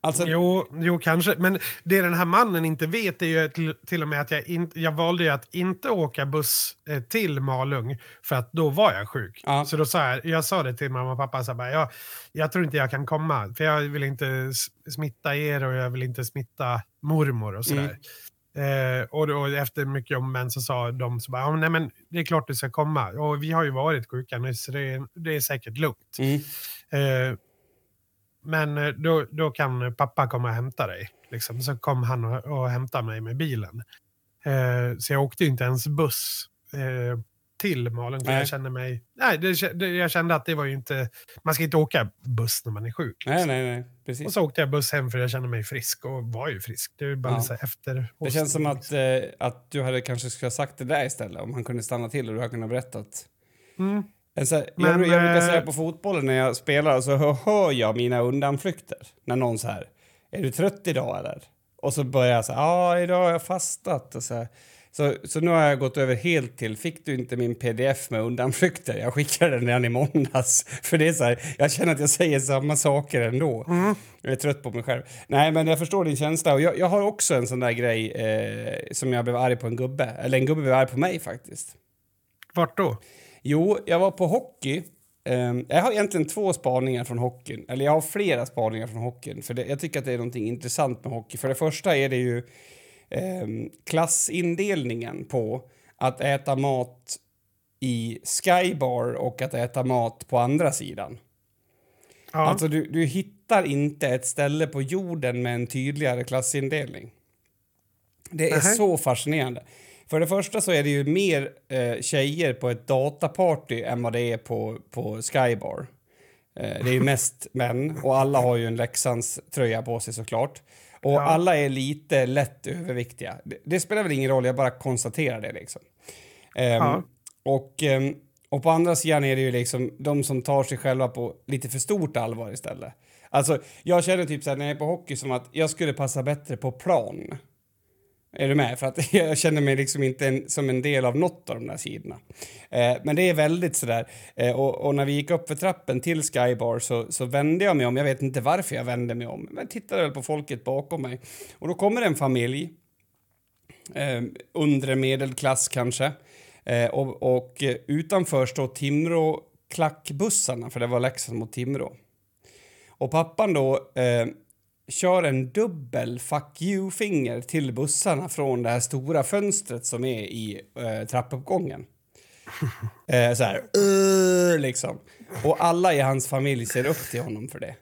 Speaker 2: Alltså,
Speaker 1: Jo, jo, kanske. Men det den här mannen inte vet är ju till, till och med att jag, in, jag valde att inte åka buss eh, till Malung för att då var jag sjuk.
Speaker 2: Ja.
Speaker 1: Så då sa jag, jag sa det till mamma och pappa, så här, jag, jag tror inte jag kan komma för jag vill inte smitta er och jag vill inte smitta mormor och sådär. Eh, och då, efter mycket om men så sa de så bara, ja, nej men det är klart du ska komma. Och vi har ju varit sjuka nu så det är, det är säkert lugnt.
Speaker 2: mm.
Speaker 1: Eh, men eh, då, då kan pappa komma och hämta dig. Liksom. Så kom han och, och hämtade mig med bilen. Eh, så jag åkte inte ens buss eh, till Malung.
Speaker 2: Nej.
Speaker 1: jag kände mig... Nej, det, jag kände att det var ju inte... Man ska inte åka buss när man är sjuk.
Speaker 2: Nej,
Speaker 1: liksom.
Speaker 2: nej, nej. Precis.
Speaker 1: Och så åkte jag buss hem för jag kände mig frisk och var ju frisk. Det är bara
Speaker 2: Ja.
Speaker 1: så efter...
Speaker 2: Det känns som att, eh, att du hade kanske skulle ha sagt det där istället, om han kunde stanna till och du hade kunnat berättat.
Speaker 1: Mm.
Speaker 2: Så
Speaker 1: Men,
Speaker 2: jag, jag brukar
Speaker 1: eh,
Speaker 2: säga på fotbollen när jag spelar så hör, hör jag mina undanflykter. När någon så här, är du trött idag eller? Och så börjar jag så här, ja idag har jag fastat och så här. Så, så nu har jag gått över helt till, fick du inte min pdf med undanflykter? Jag skickade den redan i måndags. (laughs) För det är så här, jag känner att jag säger samma saker ändå.
Speaker 1: Mm.
Speaker 2: Jag är trött på mig själv. Nej, men jag förstår din känsla. Och jag, jag har också en sån där grej eh, som jag blev arg på en gubbe. Eller en gubbe blev arg på mig faktiskt.
Speaker 1: Vart då?
Speaker 2: Jo, jag var på hockey. Ehm, jag har egentligen två spaningar från hockeyn. Eller jag har flera spaningar från hockeyn. För det, jag tycker att det är någonting intressant med hockey. För det första är det ju ehm, klassindelningen på att äta mat i Skybar och att äta mat på andra sidan.
Speaker 1: Ja.
Speaker 2: Alltså du, du hittar inte ett ställe på jorden med en tydligare klassindelning. Det är
Speaker 1: Nähä.
Speaker 2: så fascinerande. För det första så är det ju mer eh, tjejer på ett dataparty än vad det är på, på Skybar. Eh, det är ju mest män och alla har ju en Leksands tröja på sig såklart. Och
Speaker 1: Ja.
Speaker 2: alla är lite lätt överviktiga. Det, det spelar väl ingen roll, jag bara konstaterar det liksom. Ehm,
Speaker 1: Ja.
Speaker 2: och, ehm, och på andra sidan är det ju liksom de som tar sig själva på lite för stort allvar istället. Alltså, jag känner typ så här när jag är på hockey som att jag skulle passa bättre på plan. Är du med? För att (laughs) jag känner mig liksom inte en, som en del av något av de där sidorna. Eh, men det är väldigt sådär. Eh, och, och när vi gick upp för trappen till Skybar så, så vände jag mig om. Jag vet inte varför jag vände mig om. Men tittade väl på folket bakom mig. Och då kommer en familj. Eh, undre medelklass kanske. Eh, och, och utanför står Timrå klackbussarna, för det var Leksand mot Timrå. Och pappan då eh, kör en dubbel fuck you-finger till bussarna från det här stora fönstret som är i eh, trappuppgången. (laughs) Eh, så här, liksom. Och alla i hans familj ser upp till honom för det.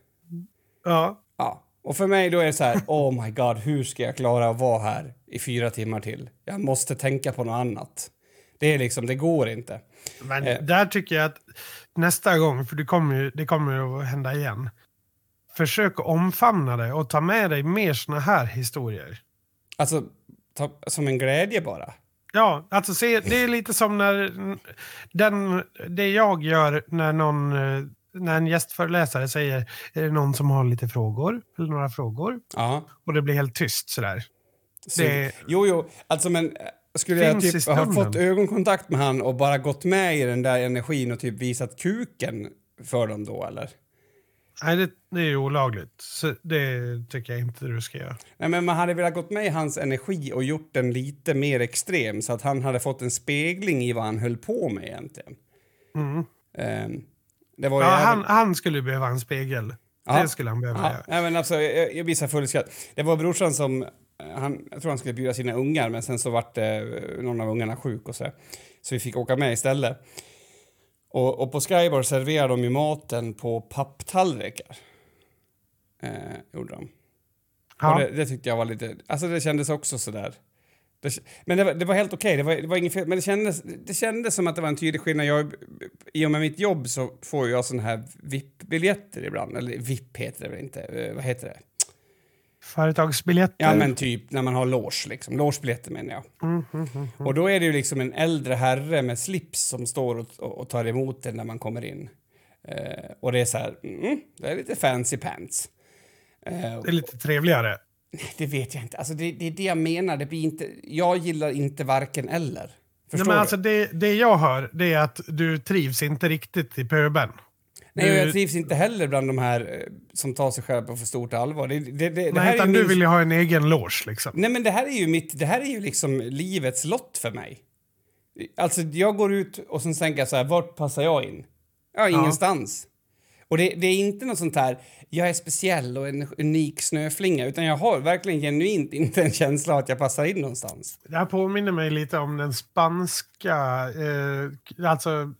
Speaker 1: Ja.
Speaker 2: Ja. Och för mig då är det så här, oh my god, hur ska jag klara att vara här i fyra timmar till? Jag måste tänka på något annat. Det är liksom, det går inte.
Speaker 1: Men
Speaker 2: Eh.
Speaker 1: där tycker jag att nästa gång, för det kommer ju det kommer att hända igen. Försök omfamna det och ta med dig mer såna här historier.
Speaker 2: Alltså, ta, som en glädje bara.
Speaker 1: Ja, alltså se, det är lite som när den, det jag gör när någon när en gästföreläsare säger är det någon som har lite frågor eller några frågor
Speaker 2: Ja.
Speaker 1: och det blir helt tyst sådär.
Speaker 2: Så,
Speaker 1: Det-
Speaker 2: Jo, jo, alltså men eh, skulle jag typ ha fått ögonkontakt med han och bara gått med i den där energin och typ visat kuken för dem då eller?
Speaker 1: Nej, det, det är olagligt. Så det tycker jag inte du ska göra.
Speaker 2: Nej, men man hade velat gått med i hans energi och gjort den lite mer extrem så att han hade fått en spegling i vad han höll på med egentligen.
Speaker 1: Mm.
Speaker 2: Ehm, det var
Speaker 1: Ja,
Speaker 2: även-
Speaker 1: han, han skulle behöva en spegel.
Speaker 2: Ja.
Speaker 1: Det skulle han behöva
Speaker 2: Ja,
Speaker 1: göra.
Speaker 2: nej, men alltså, jag, jag här full skratt. Det var brorsan som, eh, han, jag tror han skulle bjuda sina ungar men sen så vart eh, någon av ungarna sjuk och så. Så vi fick åka med istället. Och, och på Skybar serverar de ju maten på papptallrikar. Eh, gjorde de.
Speaker 1: Ja.
Speaker 2: Och det, det tyckte jag var lite, alltså det kändes också sådär. Det, men det var, det var helt okej, det, var, det var inget fel. Men det kändes, det kändes som att det var en tydlig skillnad. Jag, I och med mitt jobb så får jag såna här VIP-biljetter ibland. Eller VIP heter det väl inte, eh, vad heter det?
Speaker 1: Företagsbiljetter.
Speaker 2: Ja men typ när man har loge liksom. Logebiljetter menar jag.
Speaker 1: Mm, mm, mm, mm.
Speaker 2: Och då är det ju liksom en äldre herre med slips som står och, och, tar emot den när man kommer in. Eh, och det är så här, mm, det är lite fancy pants. Eh,
Speaker 1: Det är lite trevligare.
Speaker 2: det vet jag inte. Alltså det, det är det jag menar. Det blir inte, jag gillar inte varken eller.
Speaker 1: Nej, men
Speaker 2: du?
Speaker 1: alltså det, det jag hör det är att du trivs inte riktigt i pöben.
Speaker 2: Nej, och
Speaker 1: du-
Speaker 2: jag trivs inte heller bland de här eh, som tar sig själva på för stort allvar. Det, det, det,
Speaker 1: Nej, utan du
Speaker 2: min-
Speaker 1: vill ju ha en egen loge liksom.
Speaker 2: Nej, men det här är ju mitt, det här är ju liksom livets lott för mig. Alltså, jag går ut och sen tänker jag så här, vart passar jag in? Ja, ingenstans. Och det, det är inte något sånt här, jag är speciell och en unik snöflinga, utan jag har verkligen genuint inte en känsla att jag passar in någonstans.
Speaker 1: Det här påminner mig lite om den spanska, eh, alltså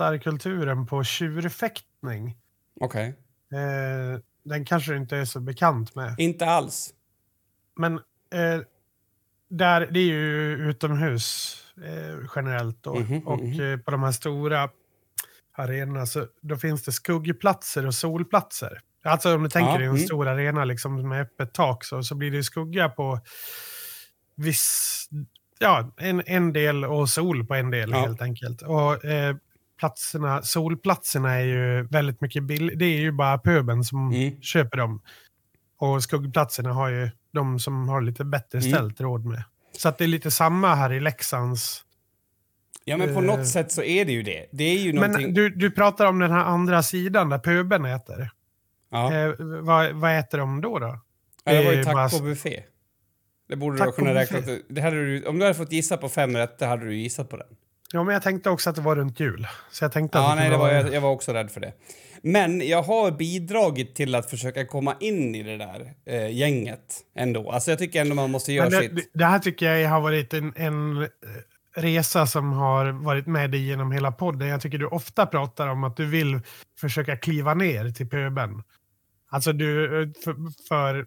Speaker 1: läktarkulturen på tjurfäktning.
Speaker 2: Okej.
Speaker 1: Eh, den kanske du inte är så bekant med.
Speaker 2: Inte alls.
Speaker 1: Men eh, där, det är ju utomhus eh, generellt då.
Speaker 2: Mhm,
Speaker 1: och
Speaker 2: mhm.
Speaker 1: eh, på de här stora arenorna så då finns det skuggplatser och solplatser. Alltså om du tänker
Speaker 2: Ja,
Speaker 1: dig en
Speaker 2: mm.
Speaker 1: stor arena liksom med öppet tak så, så blir det skugga på viss, ja, en, en del och sol på en del
Speaker 2: Ja.
Speaker 1: helt enkelt. Och eh, platserna, solplatserna är ju väldigt mycket billigt. Det är ju bara pöben som
Speaker 2: Mm.
Speaker 1: köper dem. Och skuggplatserna har ju de som har lite bättre
Speaker 2: Mm.
Speaker 1: ställt råd med. Så att det är lite samma här i Leksands.
Speaker 2: Ja, men på
Speaker 1: Eh.
Speaker 2: något sätt så är det ju det. Det är ju någonting...
Speaker 1: Men du, du pratar om den här andra sidan där pöben äter.
Speaker 2: ja.
Speaker 1: Eh, vad, vad äter de då? då?
Speaker 2: Ja, det var ju tacobuffé. Det borde du ha kunnat räkna ut. Det hade du, om du hade fått gissa på fem rätter hade du gissat på den.
Speaker 1: Ja, men jag tänkte också att det var runt jul. Så jag tänkte att
Speaker 2: Ja,
Speaker 1: det
Speaker 2: nej, det var, jag, jag var också rädd för det. Men jag har bidragit till att försöka komma in i det där eh, gänget ändå. Alltså jag tycker ändå man måste göra
Speaker 1: Men det,
Speaker 2: sitt.
Speaker 1: det- här tycker jag har varit en, en eh, resa som har varit med dig genom hela podden. Jag tycker du ofta pratar om att du vill försöka kliva ner till pöben. Alltså du, eh, för, för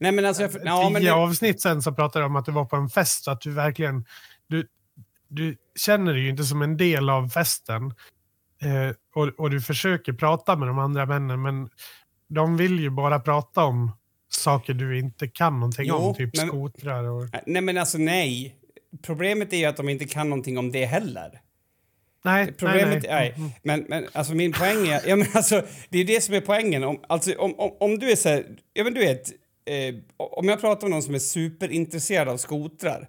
Speaker 2: Nej men alltså, jag, ja,
Speaker 1: tio
Speaker 2: men det,
Speaker 1: avsnitt sen så pratade du om att du var på en fest så att du verkligen, du, du känner dig ju inte som en del av festen. Eh, och, och du försöker prata med de andra männen men de vill ju bara prata om saker du inte kan någonting
Speaker 2: Jo,
Speaker 1: om, typ
Speaker 2: men-
Speaker 1: skotrar och...
Speaker 2: Äh, Nej, men alltså nej. Problemet är ju att de inte kan någonting om det heller.
Speaker 1: Nej,
Speaker 2: Problemet,
Speaker 1: nej,
Speaker 2: nej,
Speaker 1: nej. Mm.
Speaker 2: Men, men alltså min poäng är, ja men alltså det är det som är poängen. Om, alltså om, om, om du är så här, ja men du vet, eh, om jag pratar med någon som är superintresserad av skotrar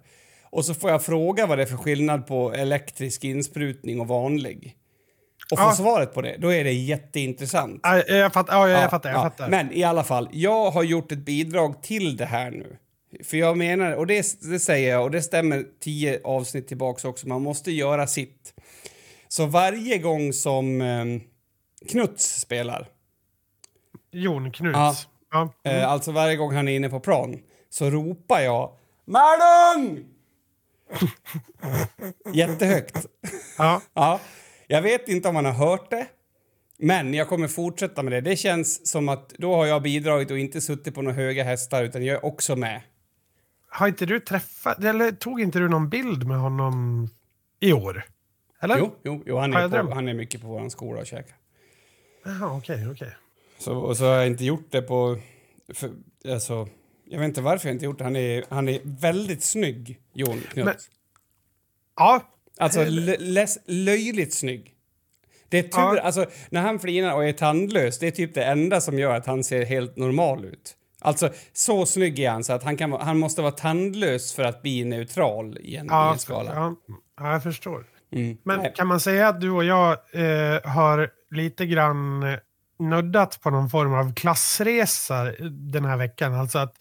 Speaker 2: och så får jag fråga vad det är för skillnad på elektrisk insprutning och vanlig och får
Speaker 1: Ja.
Speaker 2: svaret på det, då är det jätteintressant.
Speaker 1: Nej, Jag fattar, ja, jag
Speaker 2: Ja,
Speaker 1: fattar. Jag
Speaker 2: ja.
Speaker 1: fattar.
Speaker 2: Men i alla fall, jag har gjort ett bidrag till det här nu. För jag menar, och det, det säger jag, och det stämmer tio avsnitt tillbaks också, man måste göra sitt. Så varje gång som eh, Knuts spelar,
Speaker 1: Jon Knuts.
Speaker 2: Ja.
Speaker 1: Ja.
Speaker 2: eh, alltså varje gång han är inne på plan, så ropar jag Malung! Jättehögt.
Speaker 1: Ja.
Speaker 2: Ja, jag vet inte om han har hört det, men jag kommer fortsätta med det. Det känns som att då har jag bidragit och inte suttit på några höga hästar, utan jag är också med.
Speaker 1: Har inte du träffat, eller tog inte du någon bild med honom i år? Eller?
Speaker 2: Jo, jo, jo han, är på, han är mycket på vår skola och käkar.
Speaker 1: Jaha, okej, okej.
Speaker 2: Så, och så har jag inte gjort det på... För, alltså, jag vet inte varför jag inte gjort det. Han är, han är väldigt snygg, Jon Knut.
Speaker 1: Men- Ja,
Speaker 2: Alltså löjligt snygg. Det är tur,
Speaker 1: Ja.
Speaker 2: alltså när han flinar och är tandlös, det är typ det enda som gör att han ser helt normal ut. Alltså så snygg är han så att han, kan, han måste vara tandlös för att bli neutral i en, i
Speaker 1: ja,
Speaker 2: en skala.
Speaker 1: ja, ja, jag förstår.
Speaker 2: Mm.
Speaker 1: Men
Speaker 2: Nej.
Speaker 1: kan man säga att du och jag eh, har lite grann nuddat på någon form av klassresa den här veckan? Alltså att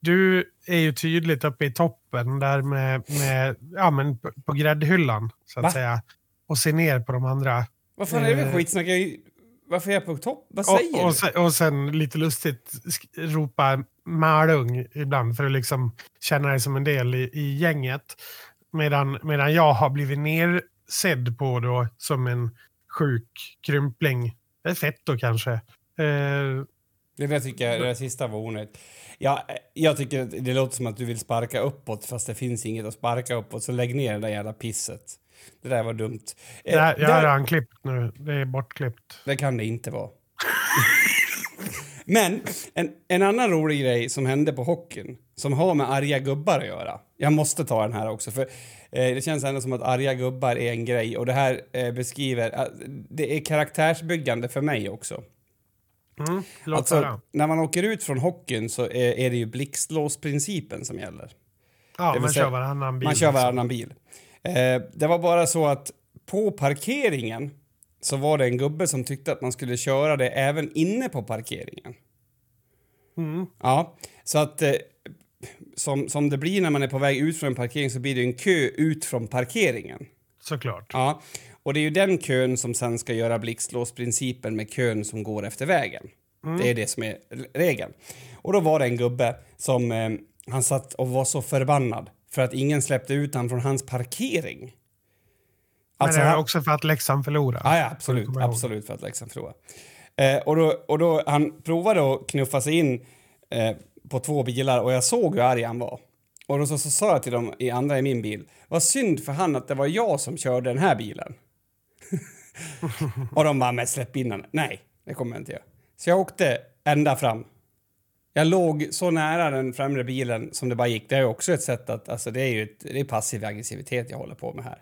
Speaker 1: du är ju tydligt uppe i toppen där med, med ja, men på, på gräddhyllan, så att
Speaker 2: Va?
Speaker 1: säga. Och ser ner på de andra.
Speaker 2: Vad fan är det för
Speaker 1: Eh.
Speaker 2: skitsnack? Varför är jag på topp? Vad säger
Speaker 1: Och, och,
Speaker 2: du?
Speaker 1: sen, och sen lite lustigt ropa Malung ibland för att liksom känna dig som en del i, i gänget. Medan, medan jag har blivit nersedd på då som en sjuk krympling. Det är fett då kanske. Eh,
Speaker 2: Det där tycker jag, det där sista var onödigt. Ja, jag tycker att det låter som att du vill sparka uppåt fast det finns inget att sparka uppåt, så lägg ner det där jävla pisset. Det där var dumt. Eh,
Speaker 1: det här, jag har redan klippt nu. Det är bortklippt.
Speaker 2: Det kan det inte vara. (laughs) Men en, en annan rolig grej som hände på hockeyn som har med arga gubbar att göra. Jag måste ta den här också för eh, det känns ändå som att arga gubbar är en grej och det här eh, beskriver, eh, det är karaktärsbyggande för mig också.
Speaker 1: Mm,
Speaker 2: Alltså, när man åker ut från hockeyn så är, är det ju blixtlåsprincipen som gäller.
Speaker 1: Ja, man
Speaker 2: säga-
Speaker 1: kör varannan bil.
Speaker 2: Man kör
Speaker 1: liksom.
Speaker 2: varannan bil. Eh, det var bara så att på parkeringen så var det en gubbe som tyckte att man skulle köra det även inne på parkeringen.
Speaker 1: Mm.
Speaker 2: Ja, så att eh, som, som det blir när man är på väg ut från en parkering så blir det en kö ut från parkeringen.
Speaker 1: Såklart.
Speaker 2: Ja, och det är ju den kön som sen ska göra blixtlåsprincipen med kön som går efter vägen. Det är det som är regeln. Och då var det en gubbe som eh, han satt och var så förbannad för att ingen släppte ut han från hans parkering. Alltså,
Speaker 1: Men det är också för att Leksand förlorar.
Speaker 2: ja, ja, absolut, absolut för att Leksand förlorade. Eh, och då, och då, han provade att knuffa sig in eh, på två bilar och jag såg hur arg han var. Och då så, så sa jag till dem i andra i min bil, vad synd för han att det var jag som körde den här bilen. (laughs) och de bara, men släpp in den. Nej, det kommer jag inte göra. Så jag åkte ända fram. Jag låg så nära den främre bilen som det bara gick. Det är också ett sätt att, alltså det är ju ett, det är passiv aggressivitet jag håller på med här.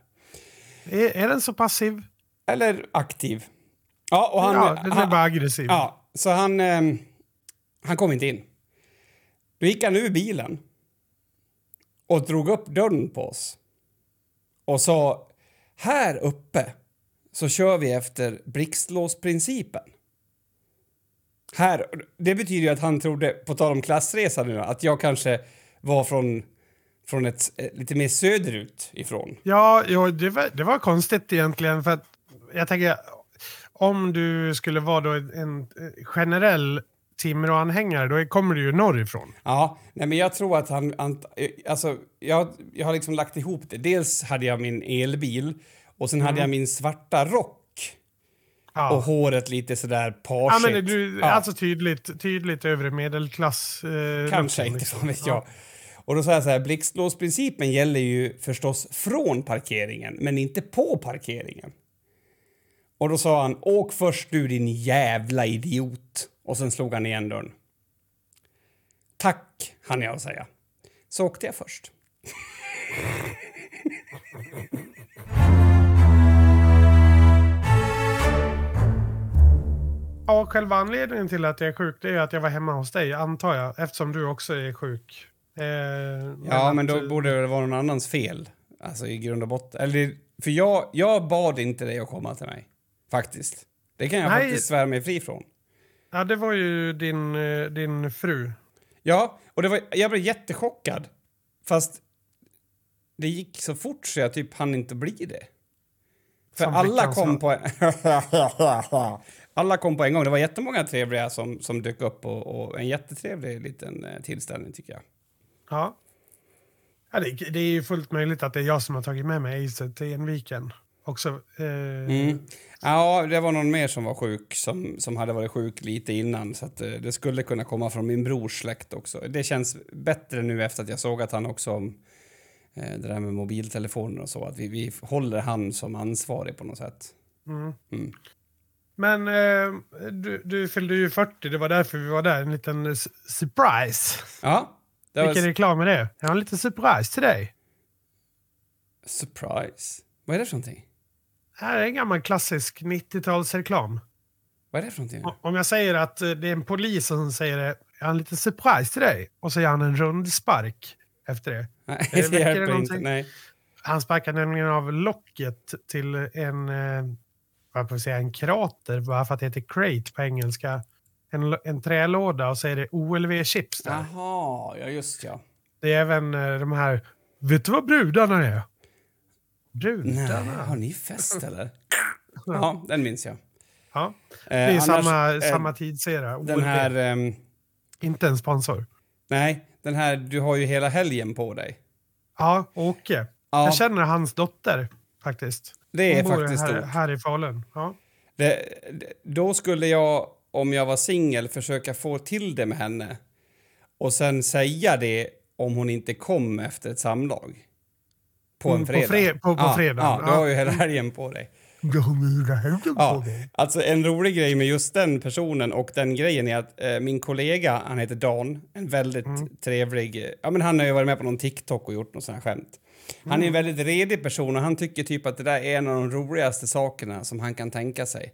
Speaker 1: Är, är den så passiv?
Speaker 2: Eller aktiv. Ja, och han...
Speaker 1: ja, den är bara aggressiv.
Speaker 2: Ja, så han... ehm, han kom inte in. Då gick han ur bilen och drog upp dörren på oss och sa här uppe så kör vi efter blixtlåsprincipen. Här, det betyder ju att han trodde, på tal om klassresa nu, att jag kanske var från, från ett eh, lite mer söderut ifrån.
Speaker 1: Ja, jo, det, var, det var konstigt egentligen. För att jag tänker, om du skulle vara då en, en generell Timrå-anhängare, då kommer du ju norrifrån.
Speaker 2: Ja, nej men jag tror att han... han alltså, jag, jag har liksom lagt ihop det. Dels hade jag min elbil och sen hade jag min svarta rock
Speaker 1: Ja.
Speaker 2: och håret lite sådär
Speaker 1: Ja,
Speaker 2: parsigt.
Speaker 1: men du,
Speaker 2: Ja.
Speaker 1: Alltså tydligt, tydligt övre medelklass. Eh,
Speaker 2: Kanske inte,
Speaker 1: liksom.
Speaker 2: vet
Speaker 1: Ja.
Speaker 2: jag. Och då sa jag så här, blixtlåsprincipen gäller ju förstås från parkeringen, men inte på parkeringen. Och då sa han, åk först du din jävla idiot. Och sen slog han igen dörren. Tack, hann jag säga. Så åkte jag först.
Speaker 1: Ja, själva anledningen till att jag är sjuk det är att jag var hemma hos dig, antar jag, eftersom du också är sjuk. Eh,
Speaker 2: Ja, men då borde det vara någon annans fel. Alltså i grund och botten. Eller, för jag, jag bad inte dig att komma till mig. Faktiskt. Det kan jag
Speaker 1: Nej.
Speaker 2: faktiskt svära mig fri från.
Speaker 1: Ja, det var ju din, eh, din fru.
Speaker 2: Ja, och det var, jag blev jättechockad. Fast det gick så fort så jag typ hann inte bli det. För
Speaker 1: Som
Speaker 2: alla kom, på (laughs) alla kom på en gång. Det var jättemånga trevliga som, som dök upp och, och en jättetrevlig liten eh, tillställning tycker jag.
Speaker 1: Ja. ja det, det är ju fullt möjligt att det är jag som har tagit med mig Ace till Enviken också. Eh,
Speaker 2: Mm. Ja, det var någon mer som var sjuk, som, som hade varit sjuk lite innan. Så att, eh, det skulle kunna komma från min brors släkt också. Det känns bättre nu efter att jag såg att han också eh, det där med mobiltelefoner och så. Att vi, vi håller han som ansvarig på något sätt.
Speaker 1: Mm.
Speaker 2: Mm.
Speaker 1: Men eh, du, du fyllde ju 40, det var därför vi var där. En liten surprise.
Speaker 2: Ja, det var
Speaker 1: Vilken reklam är det? Jag har en liten surprise till dig.
Speaker 2: surprise. Vad är det för någonting?
Speaker 1: Här är en gammal klassisk 90-talsreklam.
Speaker 2: Vad är det för någonting?
Speaker 1: Om jag säger att eh, det är en polis som säger det, jag har en liten surprise till dig. Och så gör han en rundspark efter det.
Speaker 2: Nej,
Speaker 1: det (laughs)
Speaker 2: det hjälper inte. Nej.
Speaker 1: Han sparkar nämligen av locket till en, eh, vad får säga, en krater, bara för att det heter crate på engelska. En, en trälåda och så är det OLV-chips där.
Speaker 2: Jaha, ja just ja.
Speaker 1: Det är även eh, de här, vet du vad brudarna är?
Speaker 2: Nej,
Speaker 1: Brudarna?
Speaker 2: har ni fest (laughs) eller? Ja, den minns jag.
Speaker 1: Ja,
Speaker 2: Eh,
Speaker 1: det är
Speaker 2: annars,
Speaker 1: samma,
Speaker 2: eh,
Speaker 1: samma tidsera.
Speaker 2: Den
Speaker 1: OLV.
Speaker 2: här... ehm,
Speaker 1: Inte en sponsor.
Speaker 2: nej, den här... Du har ju hela helgen på dig.
Speaker 1: Ja, Åke.
Speaker 2: Ja,
Speaker 1: Jag känner hans dotter faktiskt.
Speaker 2: det är
Speaker 1: Hon bor
Speaker 2: faktiskt
Speaker 1: här,
Speaker 2: stort.
Speaker 1: här i Falun. Ja.
Speaker 2: Det, då skulle jag, om jag var singel, försöka få till det med henne och sen säga det om hon inte kom efter ett samlag. På en
Speaker 1: Mm, på
Speaker 2: fredag.
Speaker 1: fre- på- på
Speaker 2: ja,
Speaker 1: fredagen,
Speaker 2: Ja, du har ju hela helgen på dig. Ja,
Speaker 1: på
Speaker 2: alltså en rolig grej med just den personen och den grejen är att eh, min kollega, han heter Dan, en väldigt
Speaker 1: Mm.
Speaker 2: trevlig, ja men han har ju varit med på någon TikTok och gjort någon sån här skämt. Han
Speaker 1: Mm.
Speaker 2: är en väldigt redig person och han tycker typ att det där är en av de roligaste sakerna som han kan tänka sig.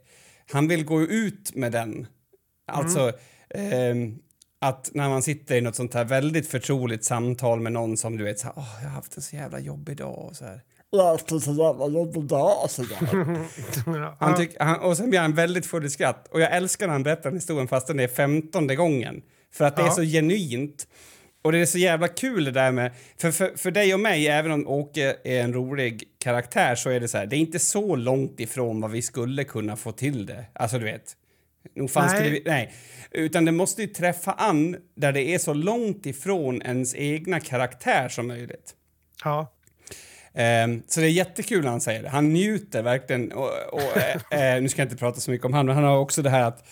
Speaker 2: Han vill gå ut med den. Alltså, ehm, att när man sitter i något sånt här väldigt förtroligt samtal med någon som du vet så här, åh, jag har haft en så jävla jobbig dag och så här.
Speaker 3: Jag har haft en så jävla jobbig dag. Så där.
Speaker 1: Ja. (laughs)
Speaker 2: Han tyck, han, och sen blir han väldigt full i skratt. Och jag älskar när han berättar den historien fast den är femtonde gången. För att det är
Speaker 1: Ja.
Speaker 2: så genuint. Och det är så jävla kul det där med... För, för, för dig och mig, även om Åke är en rolig karaktär, så är det så här, det är inte så långt ifrån vad vi skulle kunna få till det. Alltså du vet. Nog fan
Speaker 1: Nej.
Speaker 2: skulle vi, nej. Utan det måste ju träffa an där det är så långt ifrån ens egna karaktär som möjligt.
Speaker 1: ja.
Speaker 2: Ehm, så det är jättekul när han säger det. Han njuter verkligen. Och, och, eh, eh, nu ska jag inte prata så mycket om han, men han har också det här att,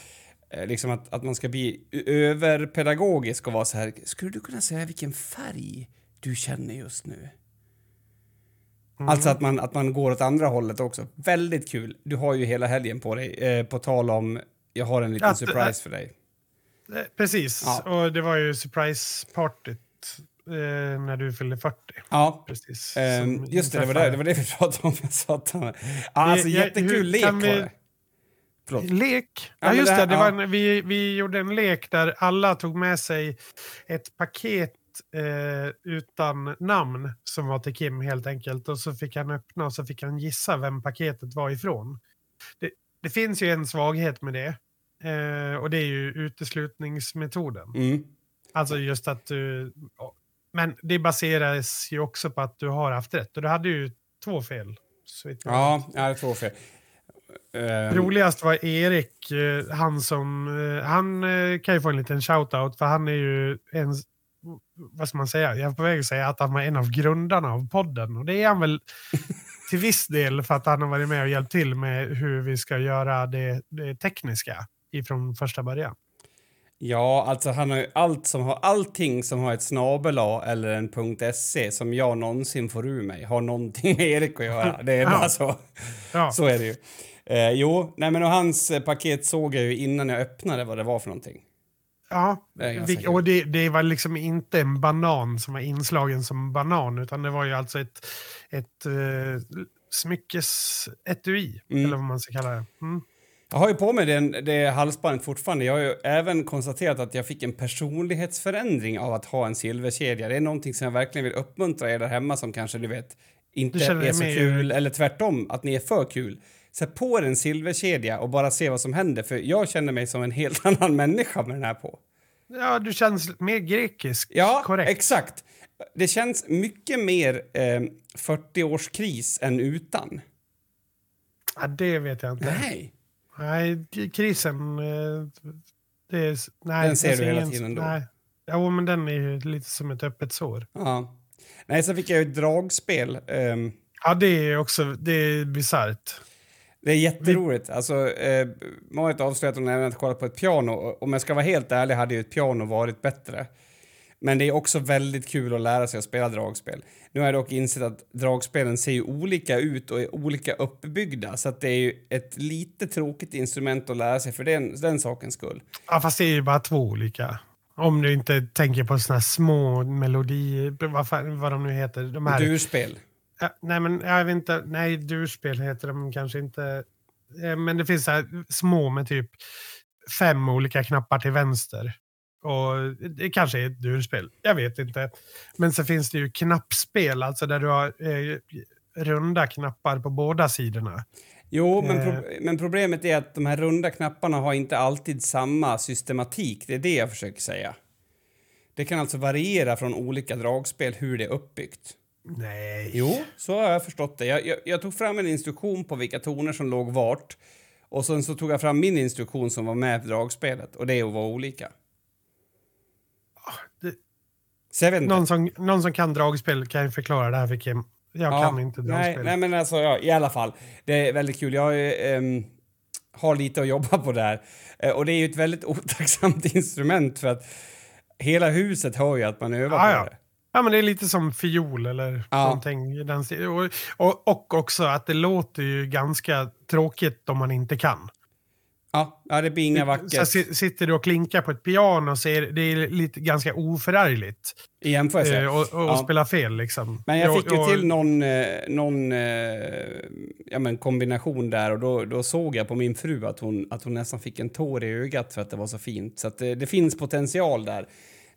Speaker 2: liksom att, att man ska bli överpedagogisk och vara så här. Skulle du kunna säga vilken färg du känner just nu? Alltså att man, att man går åt andra hållet också. Väldigt kul. Du har ju hela helgen på dig. Eh, på tal om, jag har en liten
Speaker 1: Att-
Speaker 2: surprise för dig.
Speaker 1: Eh, Precis,
Speaker 2: Ja.
Speaker 1: och det var ju surprise-partyt eh, när du fyllde 40.
Speaker 2: Ja,
Speaker 1: Precis. som
Speaker 2: just det, det var det, det var det vi pratade om. Jag sa att han, ja, alltså
Speaker 1: jag-
Speaker 2: jättekul
Speaker 1: hur
Speaker 2: lek var det. Förlåt.
Speaker 1: Lek.
Speaker 2: Ja,
Speaker 1: Ja, just
Speaker 2: det här-
Speaker 1: det
Speaker 2: ja.
Speaker 1: en, vi, vi gjorde en lek där alla tog med sig ett paket eh, utan namn som var till Kim helt enkelt. Och så fick han öppna och så fick han gissa vem paketet var ifrån. Det, det finns ju en svaghet med det. Eh, och det är ju uteslutningsmetoden.
Speaker 2: Mm.
Speaker 1: Alltså just att du... Men det baseras ju också på att du har haft rätt. Och du hade ju två fel.
Speaker 2: Ja, jag hade två fel. Ehm,
Speaker 1: Roligast var Erik, eh, han som... eh, Han eh, kan ju få en liten shout-out för han är ju en... Vad ska man säga? Jag är på väg att säga att han var en av grundarna av podden. Och det är han väl (laughs) till viss del för att han har varit med och hjälpt till med hur vi ska göra det, det tekniska ifrån första början.
Speaker 2: Ja, alltså han har ju allt som har, allting som har ett snabel eller en .se som jag någonsin får ur mig har någonting med Erik att göra. (laughs) Det är
Speaker 1: Ja.
Speaker 2: bara så.
Speaker 1: Ja,
Speaker 2: Så är det ju. Eh, jo, nej men och hans eh, paket såg jag ju innan jag öppnade vad det var för någonting.
Speaker 1: Ja,
Speaker 2: Det
Speaker 1: och det, det var liksom inte en banan som var inslagen som banan, utan det var ju alltså ett, ett uh, smyckesetui,
Speaker 2: Mm.
Speaker 1: eller vad man ska kalla det. Mm.
Speaker 2: Jag har ju på mig den, det halsbandet fortfarande. Jag har ju även konstaterat att jag fick en personlighetsförändring av att ha en silverkedja. Det är någonting som jag verkligen vill uppmuntra er där hemma som kanske, du vet, inte
Speaker 1: Du
Speaker 2: är så kul, eller tvärtom, att ni är för kul. Sätt på er en silverkedja och bara se vad som händer, för jag känner mig som en helt (laughs) annan människa med den här på.
Speaker 1: Ja, du känns mer grekisk.
Speaker 2: Ja,
Speaker 1: Korrekt.
Speaker 2: exakt. Det känns mycket mer eh, 40-årskris än utan.
Speaker 1: Ja, det vet jag inte.
Speaker 2: Nej.
Speaker 1: Nej, krisen... eh, Det är, nej,
Speaker 2: Den ser du hela
Speaker 1: ingen-
Speaker 2: tiden då?
Speaker 1: Nej. Jo, men den är ju lite som ett öppet sår.
Speaker 2: Ja. Nej, så fick jag ju ett dragspel. ehm,
Speaker 1: Ja, det är också det är bisarrt.
Speaker 2: Det är jätteroligt. Alltså, eh, Marit har avslöjat att hon även har kollat på ett piano. Och Om jag ska vara helt ärlig hade ju ett piano varit bättre. Men det är också väldigt kul att lära sig att spela dragspel. Nu har jag dock insett att dragspelen ser ju olika ut och är olika uppbyggda. Så att det är ju ett lite tråkigt instrument att lära sig för den, den sakens skull.
Speaker 1: Ja, fast det är ju bara två olika. Om du inte tänker på såna här små melodier, vad, fan, vad de nu heter. De här,
Speaker 2: Durspel.
Speaker 1: Ja, nej, men jag vet inte. Nej, durspel heter de kanske inte. Eh, Men det finns så här små med typ fem olika knappar till vänster. Och det kanske är ett durspel. Jag vet inte. Men så finns det ju knappspel, alltså där du har eh, runda knappar på båda sidorna.
Speaker 2: Jo, men,
Speaker 1: Eh.
Speaker 2: pro men problemet är att de här runda knapparna har inte alltid samma systematik. Det är det jag försöker säga. Det kan alltså variera från olika dragspel hur det är uppbyggt.
Speaker 1: Nej.
Speaker 2: Jo, så har jag förstått det. Jag, jag, jag tog fram en instruktion på vilka toner som låg vart. Och sen så tog jag fram min instruktion som var med i dragspelet. Och det vara olika.
Speaker 1: det-
Speaker 2: Så jag vet inte.
Speaker 1: Någon som, någon som kan dragspel kan ju förklara det här för Kim. Jag
Speaker 2: Ja,
Speaker 1: kan inte
Speaker 2: nej,
Speaker 1: dragspel.
Speaker 2: nej, men alltså, ja, i alla fall. Det är väldigt kul. Jag ehm, har lite att jobba på där. Eh, och det är ju ett väldigt (laughs) otacksamt instrument för att hela huset hör ju att man övar
Speaker 1: Ja,
Speaker 2: på
Speaker 1: ja.
Speaker 2: det.
Speaker 1: Ja, men det är lite som fiol eller
Speaker 2: Ja.
Speaker 1: någonting. i Den och, och, och också att det låter ju ganska tråkigt om man inte kan.
Speaker 2: Ja, ja, det blir inga
Speaker 1: Så
Speaker 2: vackert
Speaker 1: si- sitter du och klinkar på ett piano så är det, det är lite ganska oförargligt.
Speaker 2: i jämförelse.
Speaker 1: Eh, och och
Speaker 2: Ja.
Speaker 1: spela fel liksom.
Speaker 2: Men jag fick ju till någon, eh, någon eh, ja, men kombination där och då, då såg jag på min fru att hon, att hon nästan fick en tår i ögat för att det var så fint. Så det, det finns potential där.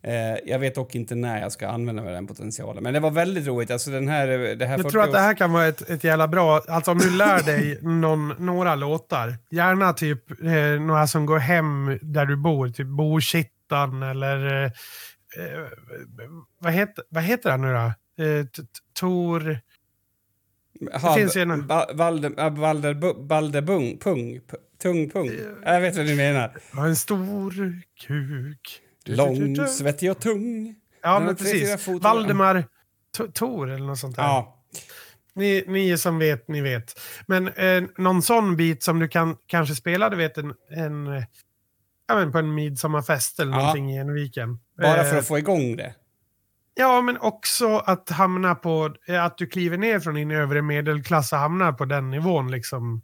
Speaker 2: Eh, jag vet dock inte när jag ska använda mig av den potentialen. Men det var väldigt roligt. Alltså den här, det här
Speaker 1: Jag tror att det
Speaker 2: 40
Speaker 1: här kan vara ett, ett jävla bra... Alltså om du lär dig någon, några låtar, gärna typ eh, några som går hem där du bor, typ Bokittan eller... Eh, eh, vad, heter, vad heter han nu då? Eh, Tor...
Speaker 2: Ha,
Speaker 1: finns ju en-
Speaker 2: Ba- Valder, ah, Valder, Bu- Baldebung, pung, p- tung pung. Jag vet vad du menar.
Speaker 1: En stor kuk.
Speaker 2: Lång, svettig och tung.
Speaker 1: Ja, men precis. Valdemar Tor eller något sånt där.
Speaker 2: Ja.
Speaker 1: Ni, ni som vet, ni vet. Men eh, någon sån bit som du kan kanske spela, du vet, en, en, eh, ja, men på en midsommarfest eller
Speaker 2: Ja.
Speaker 1: någonting i Enviken.
Speaker 2: Bara
Speaker 1: Eh,
Speaker 2: för att få igång det.
Speaker 1: Ja, men också att hamna på, eh, att du kliver ner från din övre medelklass och hamnar på den nivån liksom.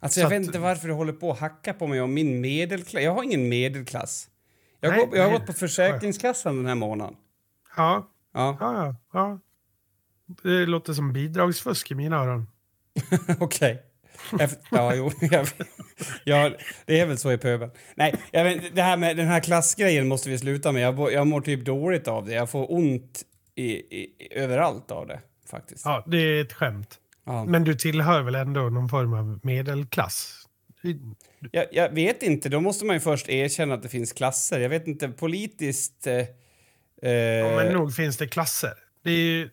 Speaker 2: Alltså
Speaker 1: Så
Speaker 2: jag
Speaker 1: att-
Speaker 2: vet inte varför du håller på att hacka på mig om min medelklass. Jag har ingen medelklass. Jag,
Speaker 1: Nej,
Speaker 2: går, jag har gått på Försäkringskassan den här månaden.
Speaker 1: Ja,
Speaker 2: Ja,
Speaker 1: ja, ja. Det låter som bidragsfusk i mina öron. (laughs)
Speaker 2: okej. Jag- Ja, jo. (laughs) Jag, ja, det är väl så i pöbeln. Nej, jag vet, det här med den här klassgrejen måste vi sluta med. Jag, jag mår typ dåligt av det. Jag får ont i, i, överallt av det, faktiskt.
Speaker 1: Ja, det är ett skämt.
Speaker 2: Ja.
Speaker 1: Men du tillhör väl ändå någon form av medelklass?
Speaker 2: Jag, jag vet inte, då måste man ju först erkänna att det finns klasser. Jag vet inte, politiskt... Eh, eh,
Speaker 1: Ja, men nog finns det klasser. Det är ju,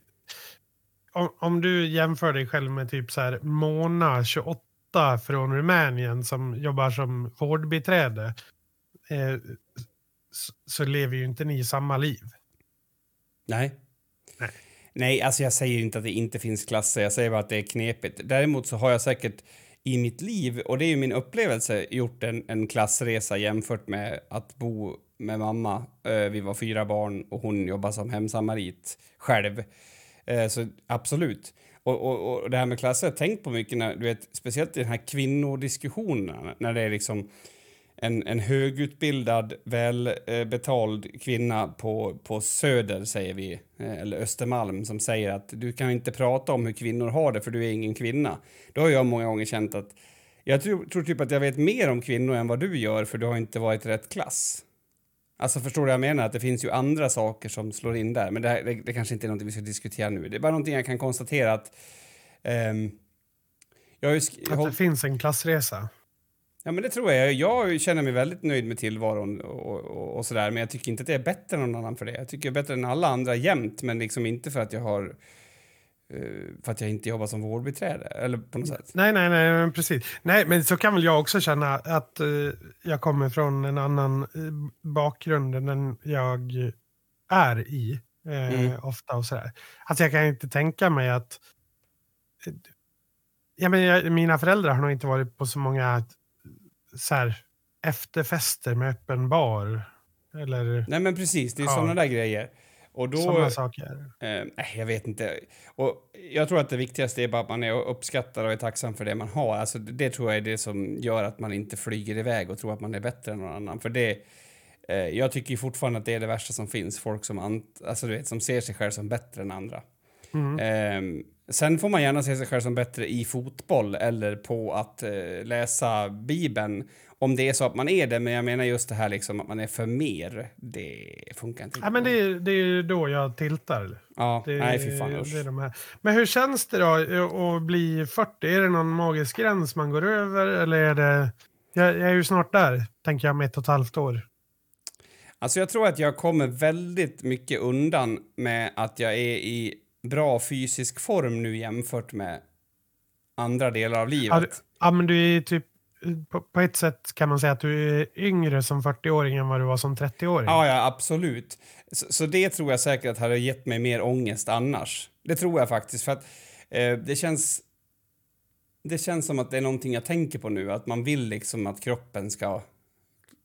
Speaker 1: om, om du jämför dig själv med typ så här Mona, 28, från Rumänien som jobbar som vårdbiträde eh, så, så lever ju inte ni samma liv.
Speaker 2: Nej.
Speaker 1: Nej.
Speaker 2: Nej, alltså jag säger inte att det inte finns klasser. Jag säger bara att det är knepigt. Däremot så har jag säkert i mitt liv, och det är ju min upplevelse, gjort en, en klassresa jämfört med att bo med mamma. Eh, vi var fyra barn och hon jobbar som hemsamarit själv. Eh, så absolut. Och, och, och det här med klasser, jag har tänkt på mycket när, du vet, speciellt i den här kvinnodiskussionen, när det är liksom en, en högutbildad, välbetald kvinna på, på Söder, säger vi, eh, eller Östermalm, som säger att du kan inte prata om hur kvinnor har det för du är ingen kvinna. Då har jag många gånger känt att jag tror, tror typ att jag vet mer om kvinnor än vad du gör för du har inte varit rätt klass. Alltså förstår du vad jag menar? Att det finns ju andra saker som slår in där. Men det, här, det, det kanske inte är något vi ska diskutera nu. Det är bara någonting jag kan konstatera att... Um,
Speaker 1: jag sk- att det finns en klassresa?
Speaker 2: Ja, men det tror jag. Jag känner mig väldigt nöjd med tillvaron och, och, och sådär. Men jag tycker inte att det är bättre än någon annan för det. Jag tycker jag är bättre än alla andra jämt, men liksom inte för att jag har eh, för att jag inte jobbar som vårdbiträde, eller på något sätt.
Speaker 1: Nej, nej, nej, precis. Nej, men så kan väl jag också känna att uh, jag kommer från en annan uh, bakgrund än den jag är i, uh, mm. ofta och sådär. Alltså jag kan inte tänka mig att... Ja, men jag, mina föräldrar har nog inte varit på så många så här, efterfester med öppen bar. Eller,
Speaker 2: Nej men precis, det är ja. sådana där grejer.
Speaker 1: Och då, Sådana saker.
Speaker 2: Eh, jag vet inte. Och jag tror att det viktigaste är bara att man är uppskattar och är tacksam för det man har. Alltså, det tror jag är det som gör att man inte flyger iväg och tror att man är bättre än någon annan. För det, eh, jag tycker fortfarande att det är det värsta som finns. Folk som, ant, alltså, du vet, som ser sig själv som bättre än andra. Mm. Eh, sen får man gärna se sig själv som bättre i fotboll eller på att eh, läsa Bibeln om det är så att man är det, men jag menar just det här liksom att man är för mer, det funkar inte.
Speaker 1: Ja, men det, är, det är då jag tiltar.
Speaker 2: Ja,
Speaker 1: det,
Speaker 2: nej fy fan
Speaker 1: det är de här. Men hur känns det då att bli 40? Är det någon magisk gräns man går över eller är det... Jag, jag är ju snart där, tänker jag, med ett och ett halvt år.
Speaker 2: Alltså jag tror att jag kommer väldigt mycket undan med att jag är i bra fysisk form nu jämfört med andra delar av livet. Ja,
Speaker 1: men du är typ på, på, ett sätt kan man säga att du är yngre som 40-åring än vad du var som 30-åring.
Speaker 2: Ja, ja absolut. Så, så, det tror jag säkert att hade gett mig mer ångest annars. Det tror jag faktiskt. För att eh, det känns... Det känns som att det är någonting jag tänker på nu. Att man vill liksom att kroppen ska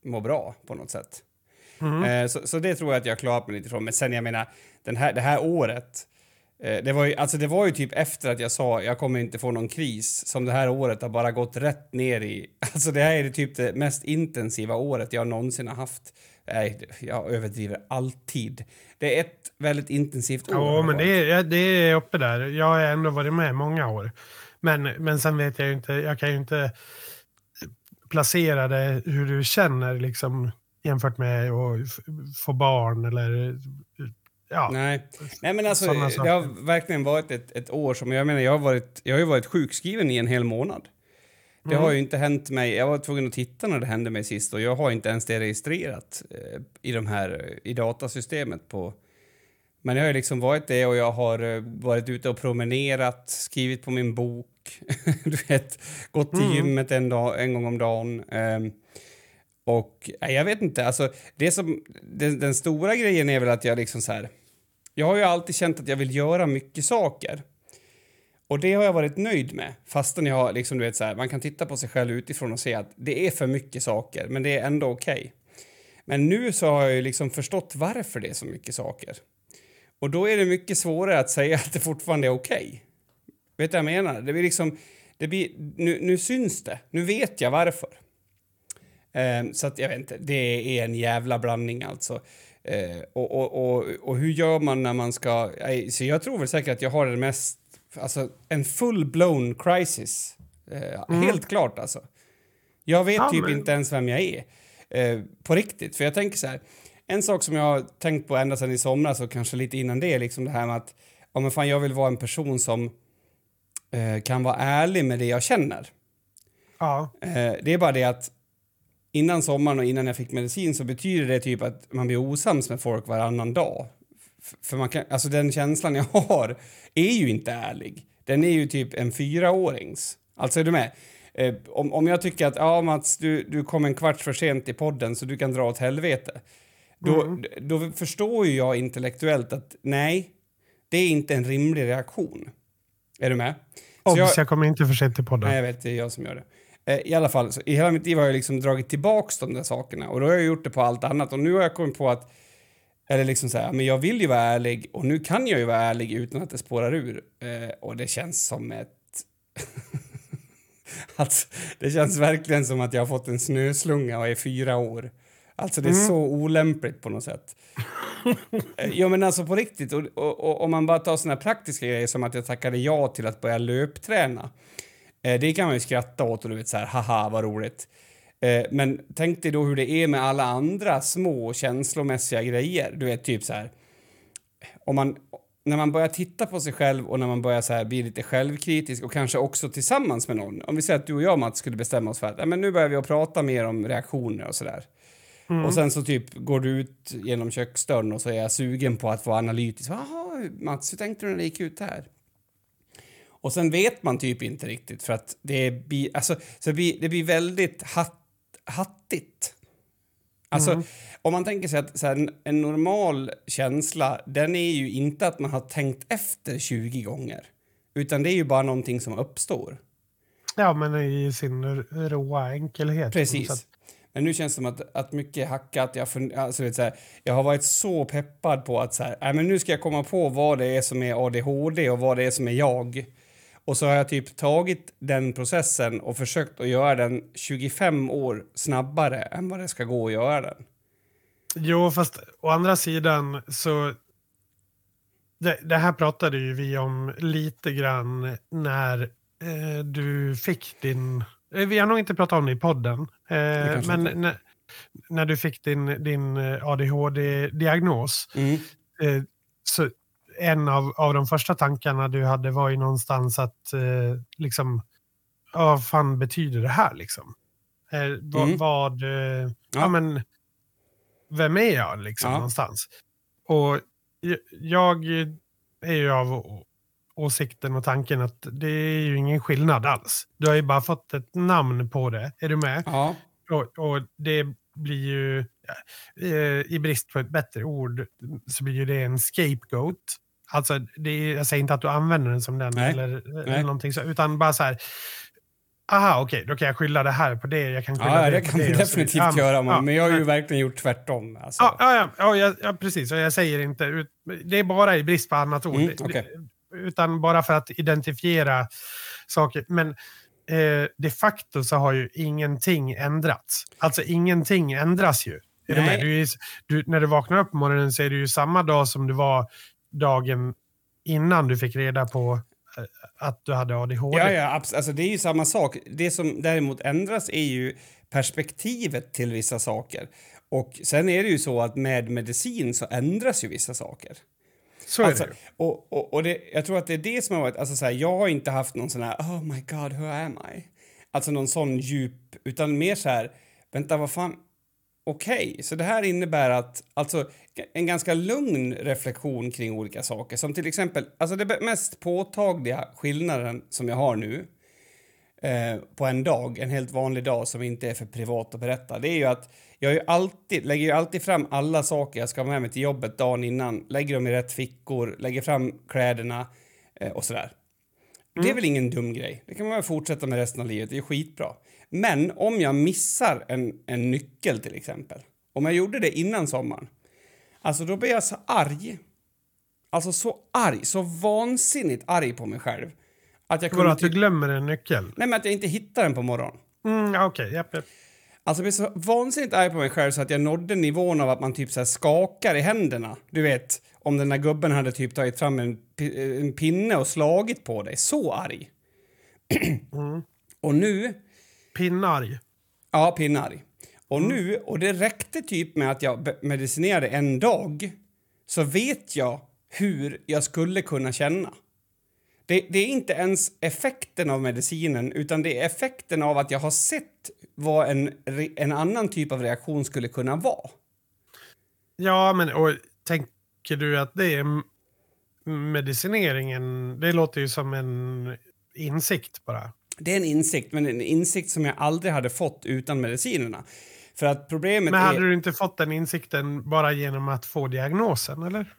Speaker 2: må bra på något sätt. Mm. Eh, så, så, det tror jag att jag har klarat mig lite ifrån. Men sen jag menar, den här, det här året Eh, det var, ju, alltså det var ju typ efter att jag sa jag kommer inte få någon kris som det här året har bara gått rätt ner i. (laughs) Alltså det här är typ det mest intensiva året jag någonsin har haft. Nej, jag överdriver alltid. Det är ett väldigt intensivt år.
Speaker 1: Ja, men det är, det är uppe där. Jag har ändå varit med många år. Men, men sen vet jag ju inte, jag kan ju inte placera det hur du känner liksom jämfört med att få barn eller Ja.
Speaker 2: Nej. Nej, men alltså, det har verkligen varit ett, ett år som... Jag menar, jag har, varit, jag har ju varit sjukskriven i en hel månad. Det mm. har ju inte hänt mig... Jag var tvungen att titta när det hände mig sist och jag har inte ens det registrerat eh, i, de här, i datasystemet på... Men jag har liksom varit det och jag har eh, varit ute och promenerat, skrivit på min bok, (laughs) du vet, gått till mm. gymmet en, dag, en gång om dagen. Um, och jag vet inte, alltså det som, den, den, stora grejen är väl att jag liksom så här jag har ju alltid känt att jag vill göra mycket saker. Och det har jag varit nöjd med, fastän jag har liksom, du vet, så här, man kan titta på sig själv utifrån och se att det är för mycket saker, men det är ändå okej. Okay. Men nu så har jag ju liksom förstått varför det är så mycket saker. Och då är det mycket svårare att säga (laughs) att det fortfarande är okej. Okay. Vet du vad jag menar? Det blir liksom, det blir, nu, nu syns det. Nu vet jag varför. Um, så att jag vet inte, det är en jävla blandning alltså. Eh, och, och, och, och, hur gör man när man ska... Så jag tror väl säkert att jag har den mest... Alltså en full-blown crisis. Eh, mm. Helt klart alltså. Jag vet ja, typ inte ens vem jag är. Eh, på riktigt. För jag tänker så här. En sak som jag har tänkt på ända sedan i somras och kanske lite innan det är liksom det här med att ja, men fan, jag vill vara en person som kan vara ärlig med det jag känner.
Speaker 1: Ja.
Speaker 2: Det är bara det att innan sommaren och innan jag fick medicin så betyder det typ att man blir osams med folk varannan dag. För man kan, alltså den känslan jag (laughs) har är ju inte ärlig. Den är ju typ en fyraårings. Alltså är du med? Eh, om, om jag tycker att ja, Mats, du, du kom en kvart för sent i podden så du kan dra åt helvete. Då, mm. då förstår ju jag intellektuellt att nej, det är inte en rimlig reaktion. Är du med?
Speaker 1: Obs, jag, jag kommer inte för sent till podden.
Speaker 2: Nej, jag vet, det är jag som gör det. Eh, I alla fall, i hela mitt liv har jag liksom dragit tillbaks de där sakerna och då har jag gjort det på allt annat och nu har jag kommit på att eller liksom så här, men jag vill ju vara ärlig och nu kan jag ju vara ärlig utan att det spårar ur. Eh, och det känns som ett... (laughs) Alltså, det känns verkligen som att jag har fått en snöslunga och är fyra år. Alltså det är
Speaker 1: Mm.
Speaker 2: så olämpligt på något sätt. Eh, ja men alltså på riktigt, och, och, och om man bara tar såna här praktiska grejer som att jag tackade ja till att börja löpträna. Eh, det kan man ju skratta åt och du vet så här, haha vad roligt. Eh, men tänk dig då hur det är med alla andra små känslomässiga grejer. Du vet typ så här, om man, när man börjar titta på sig själv och när man börjar så här bli lite självkritisk och kanske också tillsammans med någon. Om vi säger att du och jag Mats skulle bestämma oss för att "Nej, men nu börjar vi att prata mer om reaktioner och sådär. Och sen så typ går du ut genom köksdörren och så är jag sugen på att vara analytisk. Jaha, Mats, hur tänkte du när det gick ut här? Och sen vet man typ inte riktigt för att det blir, alltså, så det blir, det blir väldigt hatt, hattigt. Alltså, om man tänker sig att så här, en, normal känsla, den är ju inte att man har tänkt efter 20 gånger. Utan det är ju bara någonting som uppstår.
Speaker 1: Ja, men i sin råa enkelhet.
Speaker 2: Precis. Men nu känns det som att, att mycket är hackat. Jag, fund, alltså, vet, så här, jag har varit så peppad på att så här, nej, men nu ska jag komma på vad det är som är ADHD och vad det är som är jag. Och så har jag typ tagit den processen och försökt att göra den 25 år snabbare än vad det ska gå att göra den.
Speaker 1: Jo, fast å andra sidan så... Det, det här pratade ju vi om lite grann när eh, du fick din... Eh, vi har nog inte pratat om det i podden. Eh, men när, när du fick din, din eh, ADHD-diagnos.
Speaker 2: Mm.
Speaker 1: Eh, så en av, av de första tankarna du hade var ju någonstans att eh, liksom... Ja, vad fan betyder det här liksom? Eh, vad...
Speaker 2: Mm.
Speaker 1: vad eh, ja.
Speaker 2: Ja.
Speaker 1: men vem är jag liksom
Speaker 2: Ja.
Speaker 1: någonstans? Och jag är ju av åsikten och tanken att det är ju ingen skillnad alls. Du har ju bara fått ett namn på det. Är du med?
Speaker 2: Ja.
Speaker 1: Och, och det blir ju, eh, i brist på ett bättre ord, så blir ju det en scapegoat. Alltså, är, jag säger inte att du använder den som den
Speaker 2: Nej.
Speaker 1: eller, eller
Speaker 2: Nej.
Speaker 1: någonting så, utan bara så här. Aha, okej, då kan jag skylla det här på det. Jag kan skylla
Speaker 2: Ja,
Speaker 1: det
Speaker 2: det kan
Speaker 1: så
Speaker 2: definitivt.
Speaker 1: Ja,
Speaker 2: göra,
Speaker 1: ja,
Speaker 2: men jag har ju
Speaker 1: men-
Speaker 2: verkligen gjort tvärtom. Alltså.
Speaker 1: Ja, ja, ja, ja, ja, precis. Och jag säger inte... ut- Det är bara i brist på annat ord.
Speaker 2: Mm, okej.
Speaker 1: Utan bara för att identifiera saker. Men eh, de facto så har ju ingenting ändrats. Alltså ingenting ändras ju. Är du med? Du du, när du vaknar upp på morgonen så är det ju samma dag som du var dagen innan du fick reda på eh, att du hade ADHD.
Speaker 2: Ja, ja, alltså det är ju samma sak. Det som däremot ändras är ju perspektivet till vissa saker. Och sen är det ju så att med medicin så ändras ju vissa saker.
Speaker 1: Så är
Speaker 2: Alltså,
Speaker 1: det
Speaker 2: och, och, och det, jag tror att det är det som har varit, alltså så här, jag har inte haft någon sån här, oh my god, who am I? Alltså någon sån djup, utan mer så här, vänta vad fan, okej, så det här innebär att, alltså en ganska lugn reflektion kring olika saker, som till exempel, alltså det mest påtagliga skillnaden som jag har nu, eh, på en dag, en helt vanlig dag som inte är för privat att berätta, det är ju att jag ju alltid, lägger ju alltid fram alla saker jag ska ha med mig till jobbet dagen innan, lägger dem i rätt fickor, lägger fram kläderna eh, och sådär. Det är väl ingen dum grej. Det kan man väl fortsätta med resten av livet. Det är skitbra. Men om jag missar en, en nyckel till exempel, om jag gjorde det innan sommaren, alltså då blir jag så arg. Alltså så arg, så vansinnigt arg på mig själv. Att jag
Speaker 1: Vadå,
Speaker 2: kunde
Speaker 1: att du glömmer en nyckel?
Speaker 2: nej men att jag inte hittar den på morgonen.
Speaker 1: Mm, Okej, japp, japp.
Speaker 2: Alltså jag blev så vansinnigt arg på mig själv så att jag nådde nivån av att man typ så skakar i händerna. Du vet, om den där gubben hade typ tagit fram en, en pinne och slagit på dig. Så arg. Och nu,
Speaker 1: Pinnarg.
Speaker 2: ja pinnarg. Och nu, och det räckte typ med att jag medicinerade en dag, så vet jag hur jag skulle kunna känna. Det, det är inte ens effekten av medicinen, utan det är effekten av att jag har sett vad en, en annan typ av reaktion skulle kunna vara.
Speaker 1: Ja, men och, tänker du att det är medicineringen? Det låter ju som en insikt bara.
Speaker 2: Det är en insikt, men en insikt som jag aldrig hade fått utan medicinerna. För att problemet
Speaker 1: Men
Speaker 2: är...
Speaker 1: hade du inte fått den insikten bara genom att få diagnosen, eller?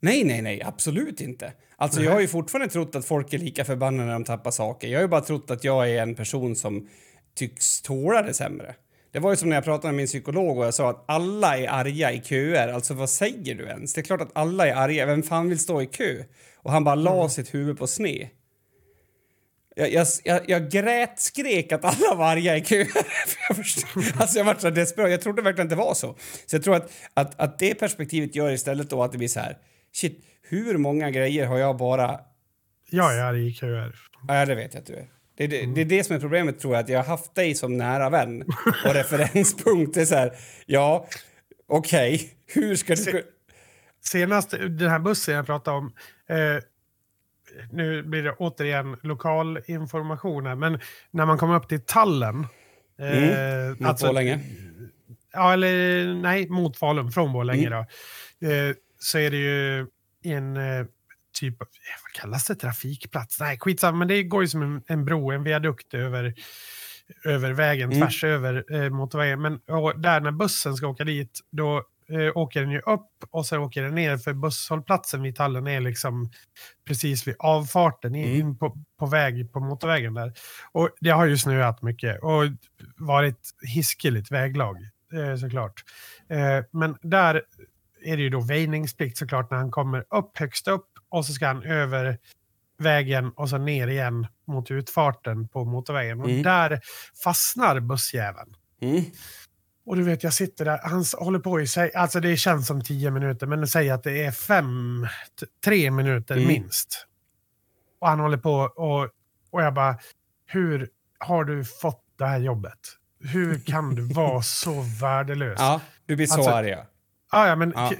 Speaker 2: Nej, nej, nej, absolut inte. Alltså, jag har ju fortfarande trott att folk är lika förbannade när de tappar saker. Jag har ju bara trott att jag är en person som tycks tåla det sämre. Det var ju som när jag pratade med min psykolog och jag sa att alla är arga i köer. Alltså vad säger du ens? Det är klart att alla är arga. Vem fan vill stå i kö? Och han bara la sitt huvud på sne. Jag, jag, jag, grät, skrek att alla vargar är kö. (laughs) jag, förstod, alltså jag var så desperat. Jag trodde verkligen att det var så. Så jag tror att, att, att det perspektivet gör istället då att det blir så här. Shit, hur många grejer har jag bara...
Speaker 1: Jag är arg i köer.
Speaker 2: Ja, det vet jag att du är. Det, det, det är det som är problemet tror jag, att jag har haft dig som nära vän och referenspunkt. Är så här, ja, okej, okay. hur ska du...
Speaker 1: Se, senast, den här bussen jag pratade om, eh, nu blir det återigen lokal information här, men när man kommer upp till tallen.
Speaker 2: Mm. mot alltså, Borlänge?
Speaker 1: Ja, eller nej, mot Falun, från Borlänge mm. då. Eh, så är det ju en eh, typ av, vad kallas det, trafikplats? Nej, skitsamma, men det går ju som en, en bro, en viadukt över, över vägen, mm. tvärs över eh, motorvägen. Men där när bussen ska åka dit, då eh, åker den ju upp och så åker den ner för busshållplatsen vid Tallen är liksom precis vid avfarten mm. in på, på väg på motorvägen där. Och det har ju snöat mycket och varit hiskeligt väglag eh, såklart. Eh, men där är det ju då väjningsplikt såklart när han kommer upp högst upp och så ska han över vägen och så ner igen mot utfarten på motorvägen. Och mm. där fastnar bussjäveln.
Speaker 2: Mm.
Speaker 1: Och du vet, jag sitter där, han håller på i sig, alltså det känns som tio minuter, men säg att det är fem, tre minuter mm. minst. Och han håller på och, och jag bara, hur har du fått det här jobbet? Hur kan du (laughs) vara så värdelös?
Speaker 2: Ja, du blir så alltså, arg. Ja,
Speaker 1: ja men ja.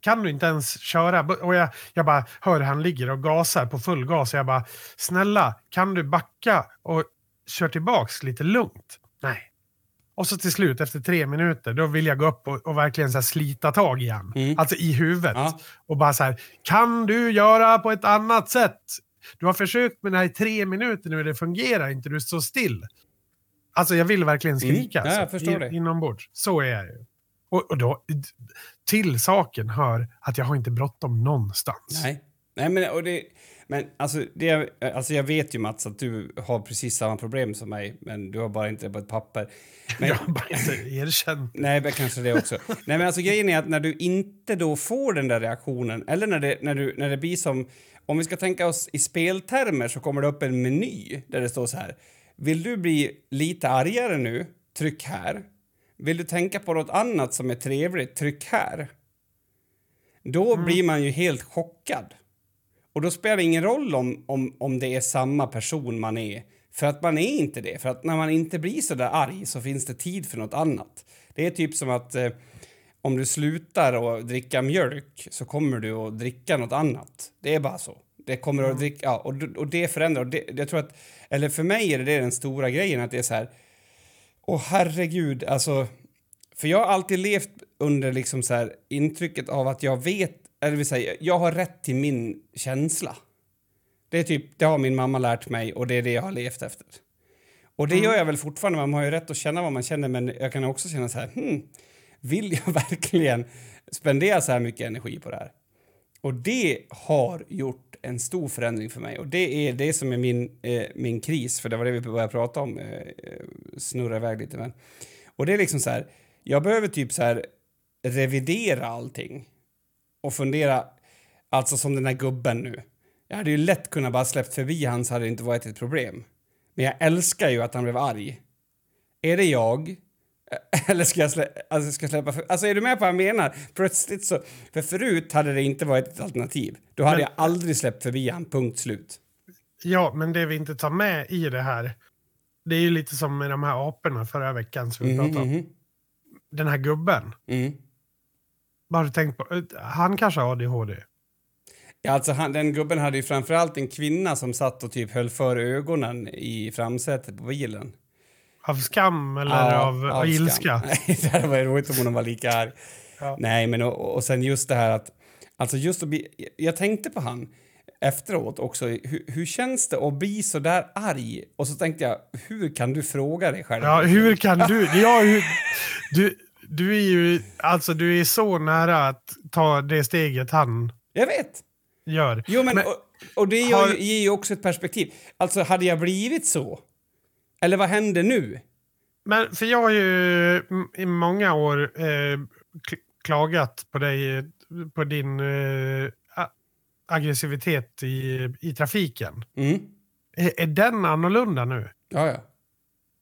Speaker 1: kan du inte ens köra? Och jag, jag bara hör han ligger och gasar på full gas. Och jag bara, snälla, kan du backa och köra tillbaks lite lugnt? Nej. Och så till slut, efter tre minuter, då vill jag gå upp och, och verkligen så slita tag i han. Mm. Alltså i huvudet. Ja. Och bara så här, kan du göra på ett annat sätt? Du har försökt med det här i tre minuter nu, det fungerar inte, du står still. Alltså jag vill verkligen skrika.
Speaker 2: Mm. Ja, jag förstår in, det.
Speaker 1: Inombords. Så är jag ju. Och, och då, till saken hör att jag har inte bråttom någonstans.
Speaker 2: Nej, Nej men, och det, men alltså, det, alltså jag vet ju Mats att du har precis samma problem som mig, men du har bara inte det på ett papper. (laughs) Men,
Speaker 1: jag har bara inte erkänt.
Speaker 2: Nej, men kanske det också. Nej, men alltså grejen är att när du inte då får den där reaktionen, eller när det, när du, när det blir som, om vi ska tänka oss i speltermer så kommer det upp en meny där det står så här. Vill du bli lite argare nu? Tryck här. Vill du tänka på något annat som är trevligt? Tryck här. Då mm. blir man ju helt chockad. Och då spelar det ingen roll om, om, om det är samma person man är. För att man är inte det. För att när man inte blir så där arg så finns det tid för något annat. Det är typ som att eh, om du slutar att dricka mjölk så kommer du att dricka något annat. Det är bara så. Det kommer mm. att dricka, ja, och, och det förändrar. Och det, jag tror att, eller för mig är det den stora grejen att det är så här. Åh herregud, alltså. För jag har alltid levt under liksom så här intrycket av att jag vet eller vill säga, jag har rätt till min känsla. Det, är typ, det har min mamma lärt mig och det är det jag har levt efter. Och det mm. gör jag väl fortfarande, man har ju rätt att känna vad man känner men jag kan också känna så här, hmm, vill jag (laughs) verkligen spendera så här mycket energi på det här? Och det har gjort en stor förändring för mig och det är det som är min, eh, min kris, för det var det vi började prata om, eh, snurra iväg lite men. Och det är liksom så här, jag behöver typ så här revidera allting och fundera, alltså som den här gubben nu. Jag hade ju lätt kunnat bara släppt förbi han så hade det inte varit ett problem. Men jag älskar ju att han blev arg. Är det jag? (laughs) Eller ska jag, slä, alltså ska jag släppa för, Alltså är du med på vad jag menar? Plötsligt så... För förut hade det inte varit ett alternativ. Då hade men, jag aldrig släppt förbi han, punkt slut.
Speaker 1: Ja, men det vi inte tar med i det här, det är ju lite som med de här aporna förra veckan som vi mm, pratade om. Mm. Den här gubben. Du tänkt på? Han kanske har ADHD?
Speaker 2: Ja, alltså han, den gubben hade ju framförallt en kvinna som satt och typ höll för ögonen i framsätet på bilen.
Speaker 1: Av skam eller ja, av, av ilska? (laughs)
Speaker 2: Nej, det hade varit roligt om hon var lika arg. Ja. Nej, men och, och sen just det här att... Alltså just att bli, jag tänkte på han efteråt också. Hur, hur känns det att bli så där arg? Och så tänkte jag, hur kan du fråga dig själv?
Speaker 1: Ja, hur kan du? Ja, hur, du, du är ju alltså, du är så nära att ta det steget han
Speaker 2: jag vet.
Speaker 1: gör.
Speaker 2: Jo, men, och, och, det har... ger ju också ett perspektiv. Alltså, hade jag blivit så? Eller vad händer nu?
Speaker 1: Men för jag har ju i många år eh, klagat på dig, på din... Eh, aggressivitet i, i trafiken.
Speaker 2: Mm.
Speaker 1: Är, är den annorlunda nu?
Speaker 2: Ja, ja.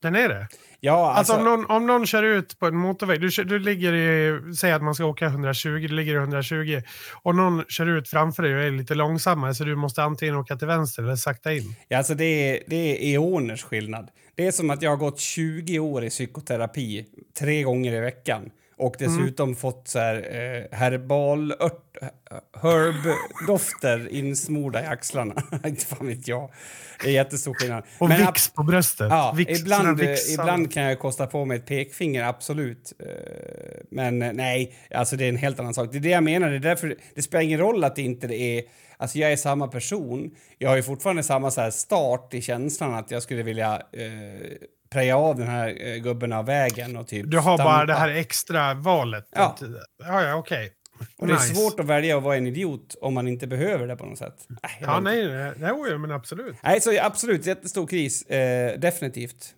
Speaker 1: Den är det?
Speaker 2: Ja,
Speaker 1: Alltså,
Speaker 2: alltså...
Speaker 1: om, någon, om någon kör ut på en motorväg, du, du ligger i, säg att man ska åka 120, du ligger i 120 och någon kör ut framför dig och är lite långsammare så du måste antingen åka till vänster eller sakta in.
Speaker 2: Ja, alltså det, är, det är eoners skillnad. Det är som att jag har gått 20 år i psykoterapi tre gånger i veckan och dessutom fått så här eh, herbalört, herb-dofter insmorda i axlarna. (laughs) Inte fan vet jag. Det är jättestor skillnad.
Speaker 1: Och
Speaker 2: Men
Speaker 1: Vicks på bröstet.
Speaker 2: Ja,
Speaker 1: Vicks,
Speaker 2: ibland, ibland kan jag kosta på mig ett pekfinger, absolut. Eh, Men eh, nej, alltså det är en helt annan sak. Det är det jag menar. Det, är därför, det spelar ingen roll att det inte är... Alltså jag är samma person. Jag har ju fortfarande samma så start i känslan att jag skulle vilja eh, preja av den här eh, gubben av vägen och typ
Speaker 1: Du har bara
Speaker 2: stampa.
Speaker 1: det här extra valet.
Speaker 2: Ja.
Speaker 1: Att- ja, ja okej.
Speaker 2: Och det är
Speaker 1: Nice.
Speaker 2: svårt att välja att vara en idiot om man inte behöver det på något sätt. Jag
Speaker 1: Ja, nej, nej, nej, men absolut.
Speaker 2: nej så absolut, jättestor kris. Eh, definitivt.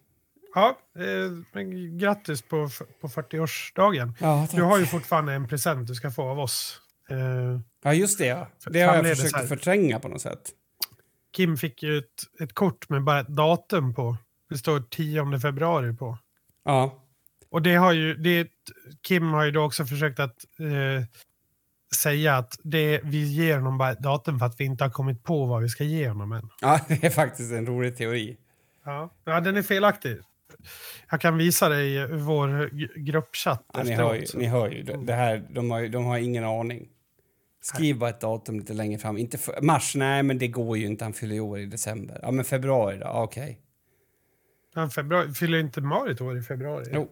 Speaker 1: Ja, eh, men grattis på, på 40-årsdagen.
Speaker 2: Ja,
Speaker 1: Du har ju fortfarande en present du ska få av oss. Eh,
Speaker 2: Ja, just det. Ja. Det har jag försökt förtränga på något sätt.
Speaker 1: Kim fick ju ett, ett kort med bara ett datum på. Det står 10 februari på.
Speaker 2: Ja.
Speaker 1: Och det har ju, det, Kim har ju då också försökt att eh, säga att det, vi ger honom bara ett datum för att vi inte har kommit på vad vi ska ge honom än.
Speaker 2: ja, (laughs) det är faktiskt en rolig teori.
Speaker 1: Ja, ja den är felaktig. Jag kan visa dig i vår gruppchatt
Speaker 2: Ja, ni, hör ju, ni hör ju. Det här, de, har, de har ingen aning. Skriv bara ett datum lite längre fram. Inte för, mars, nej men det går ju inte. Han fyller ju år i december. Ja men februari då, okej.
Speaker 1: Ja, februari, fyller inte Marit år i februari?
Speaker 2: Jo.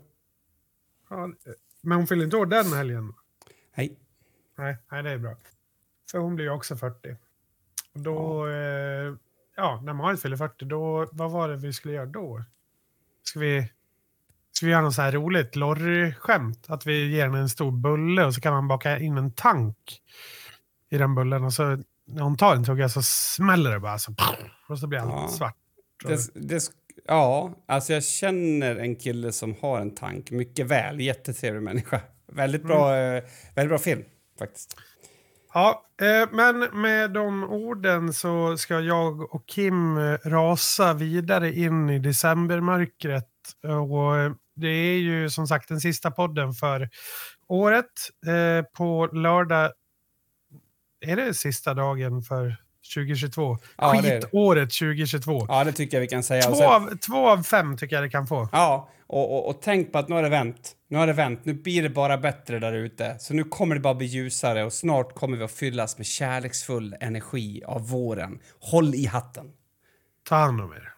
Speaker 1: Ja, men hon fyller inte år den helgen?
Speaker 2: Hej.
Speaker 1: Nej, nej, det är bra. För hon blir ju också 40. Och då, eh, ja, när Marit fyller 40, då, vad var det vi skulle göra då? Ska vi, ska vi göra något så här roligt Lorry-skämt? Att vi ger henne en stor bulle och så kan man baka in en tank i den bullen och så när hon tar en tugga så smäller det bara så, och så blir allt
Speaker 2: Ja.
Speaker 1: svart.
Speaker 2: Det, det, ja, alltså jag känner en kille som har en tank mycket väl. Jättetrevlig människa. Väldigt bra, eh, väldigt bra film faktiskt.
Speaker 1: Ja, eh, men med de orden så ska jag och Kim eh, rasa vidare in i decembermörkret. Och det är ju som sagt den sista podden för året. Eh, på lördag är det sista dagen för 2022.
Speaker 2: Ja.
Speaker 1: Skitåret 2022.
Speaker 2: Ja, det tycker jag vi kan säga.
Speaker 1: Två,
Speaker 2: sen-
Speaker 1: av, två av fem tycker jag det kan få.
Speaker 2: Ja, och, och, och tänk på att nu har det vänt. Nu har det vänt. Nu blir det bara bättre där ute. Så nu kommer det bara bli ljusare och snart kommer vi att fyllas med kärleksfull energi av våren. Håll i hatten.
Speaker 1: Ta hand om er.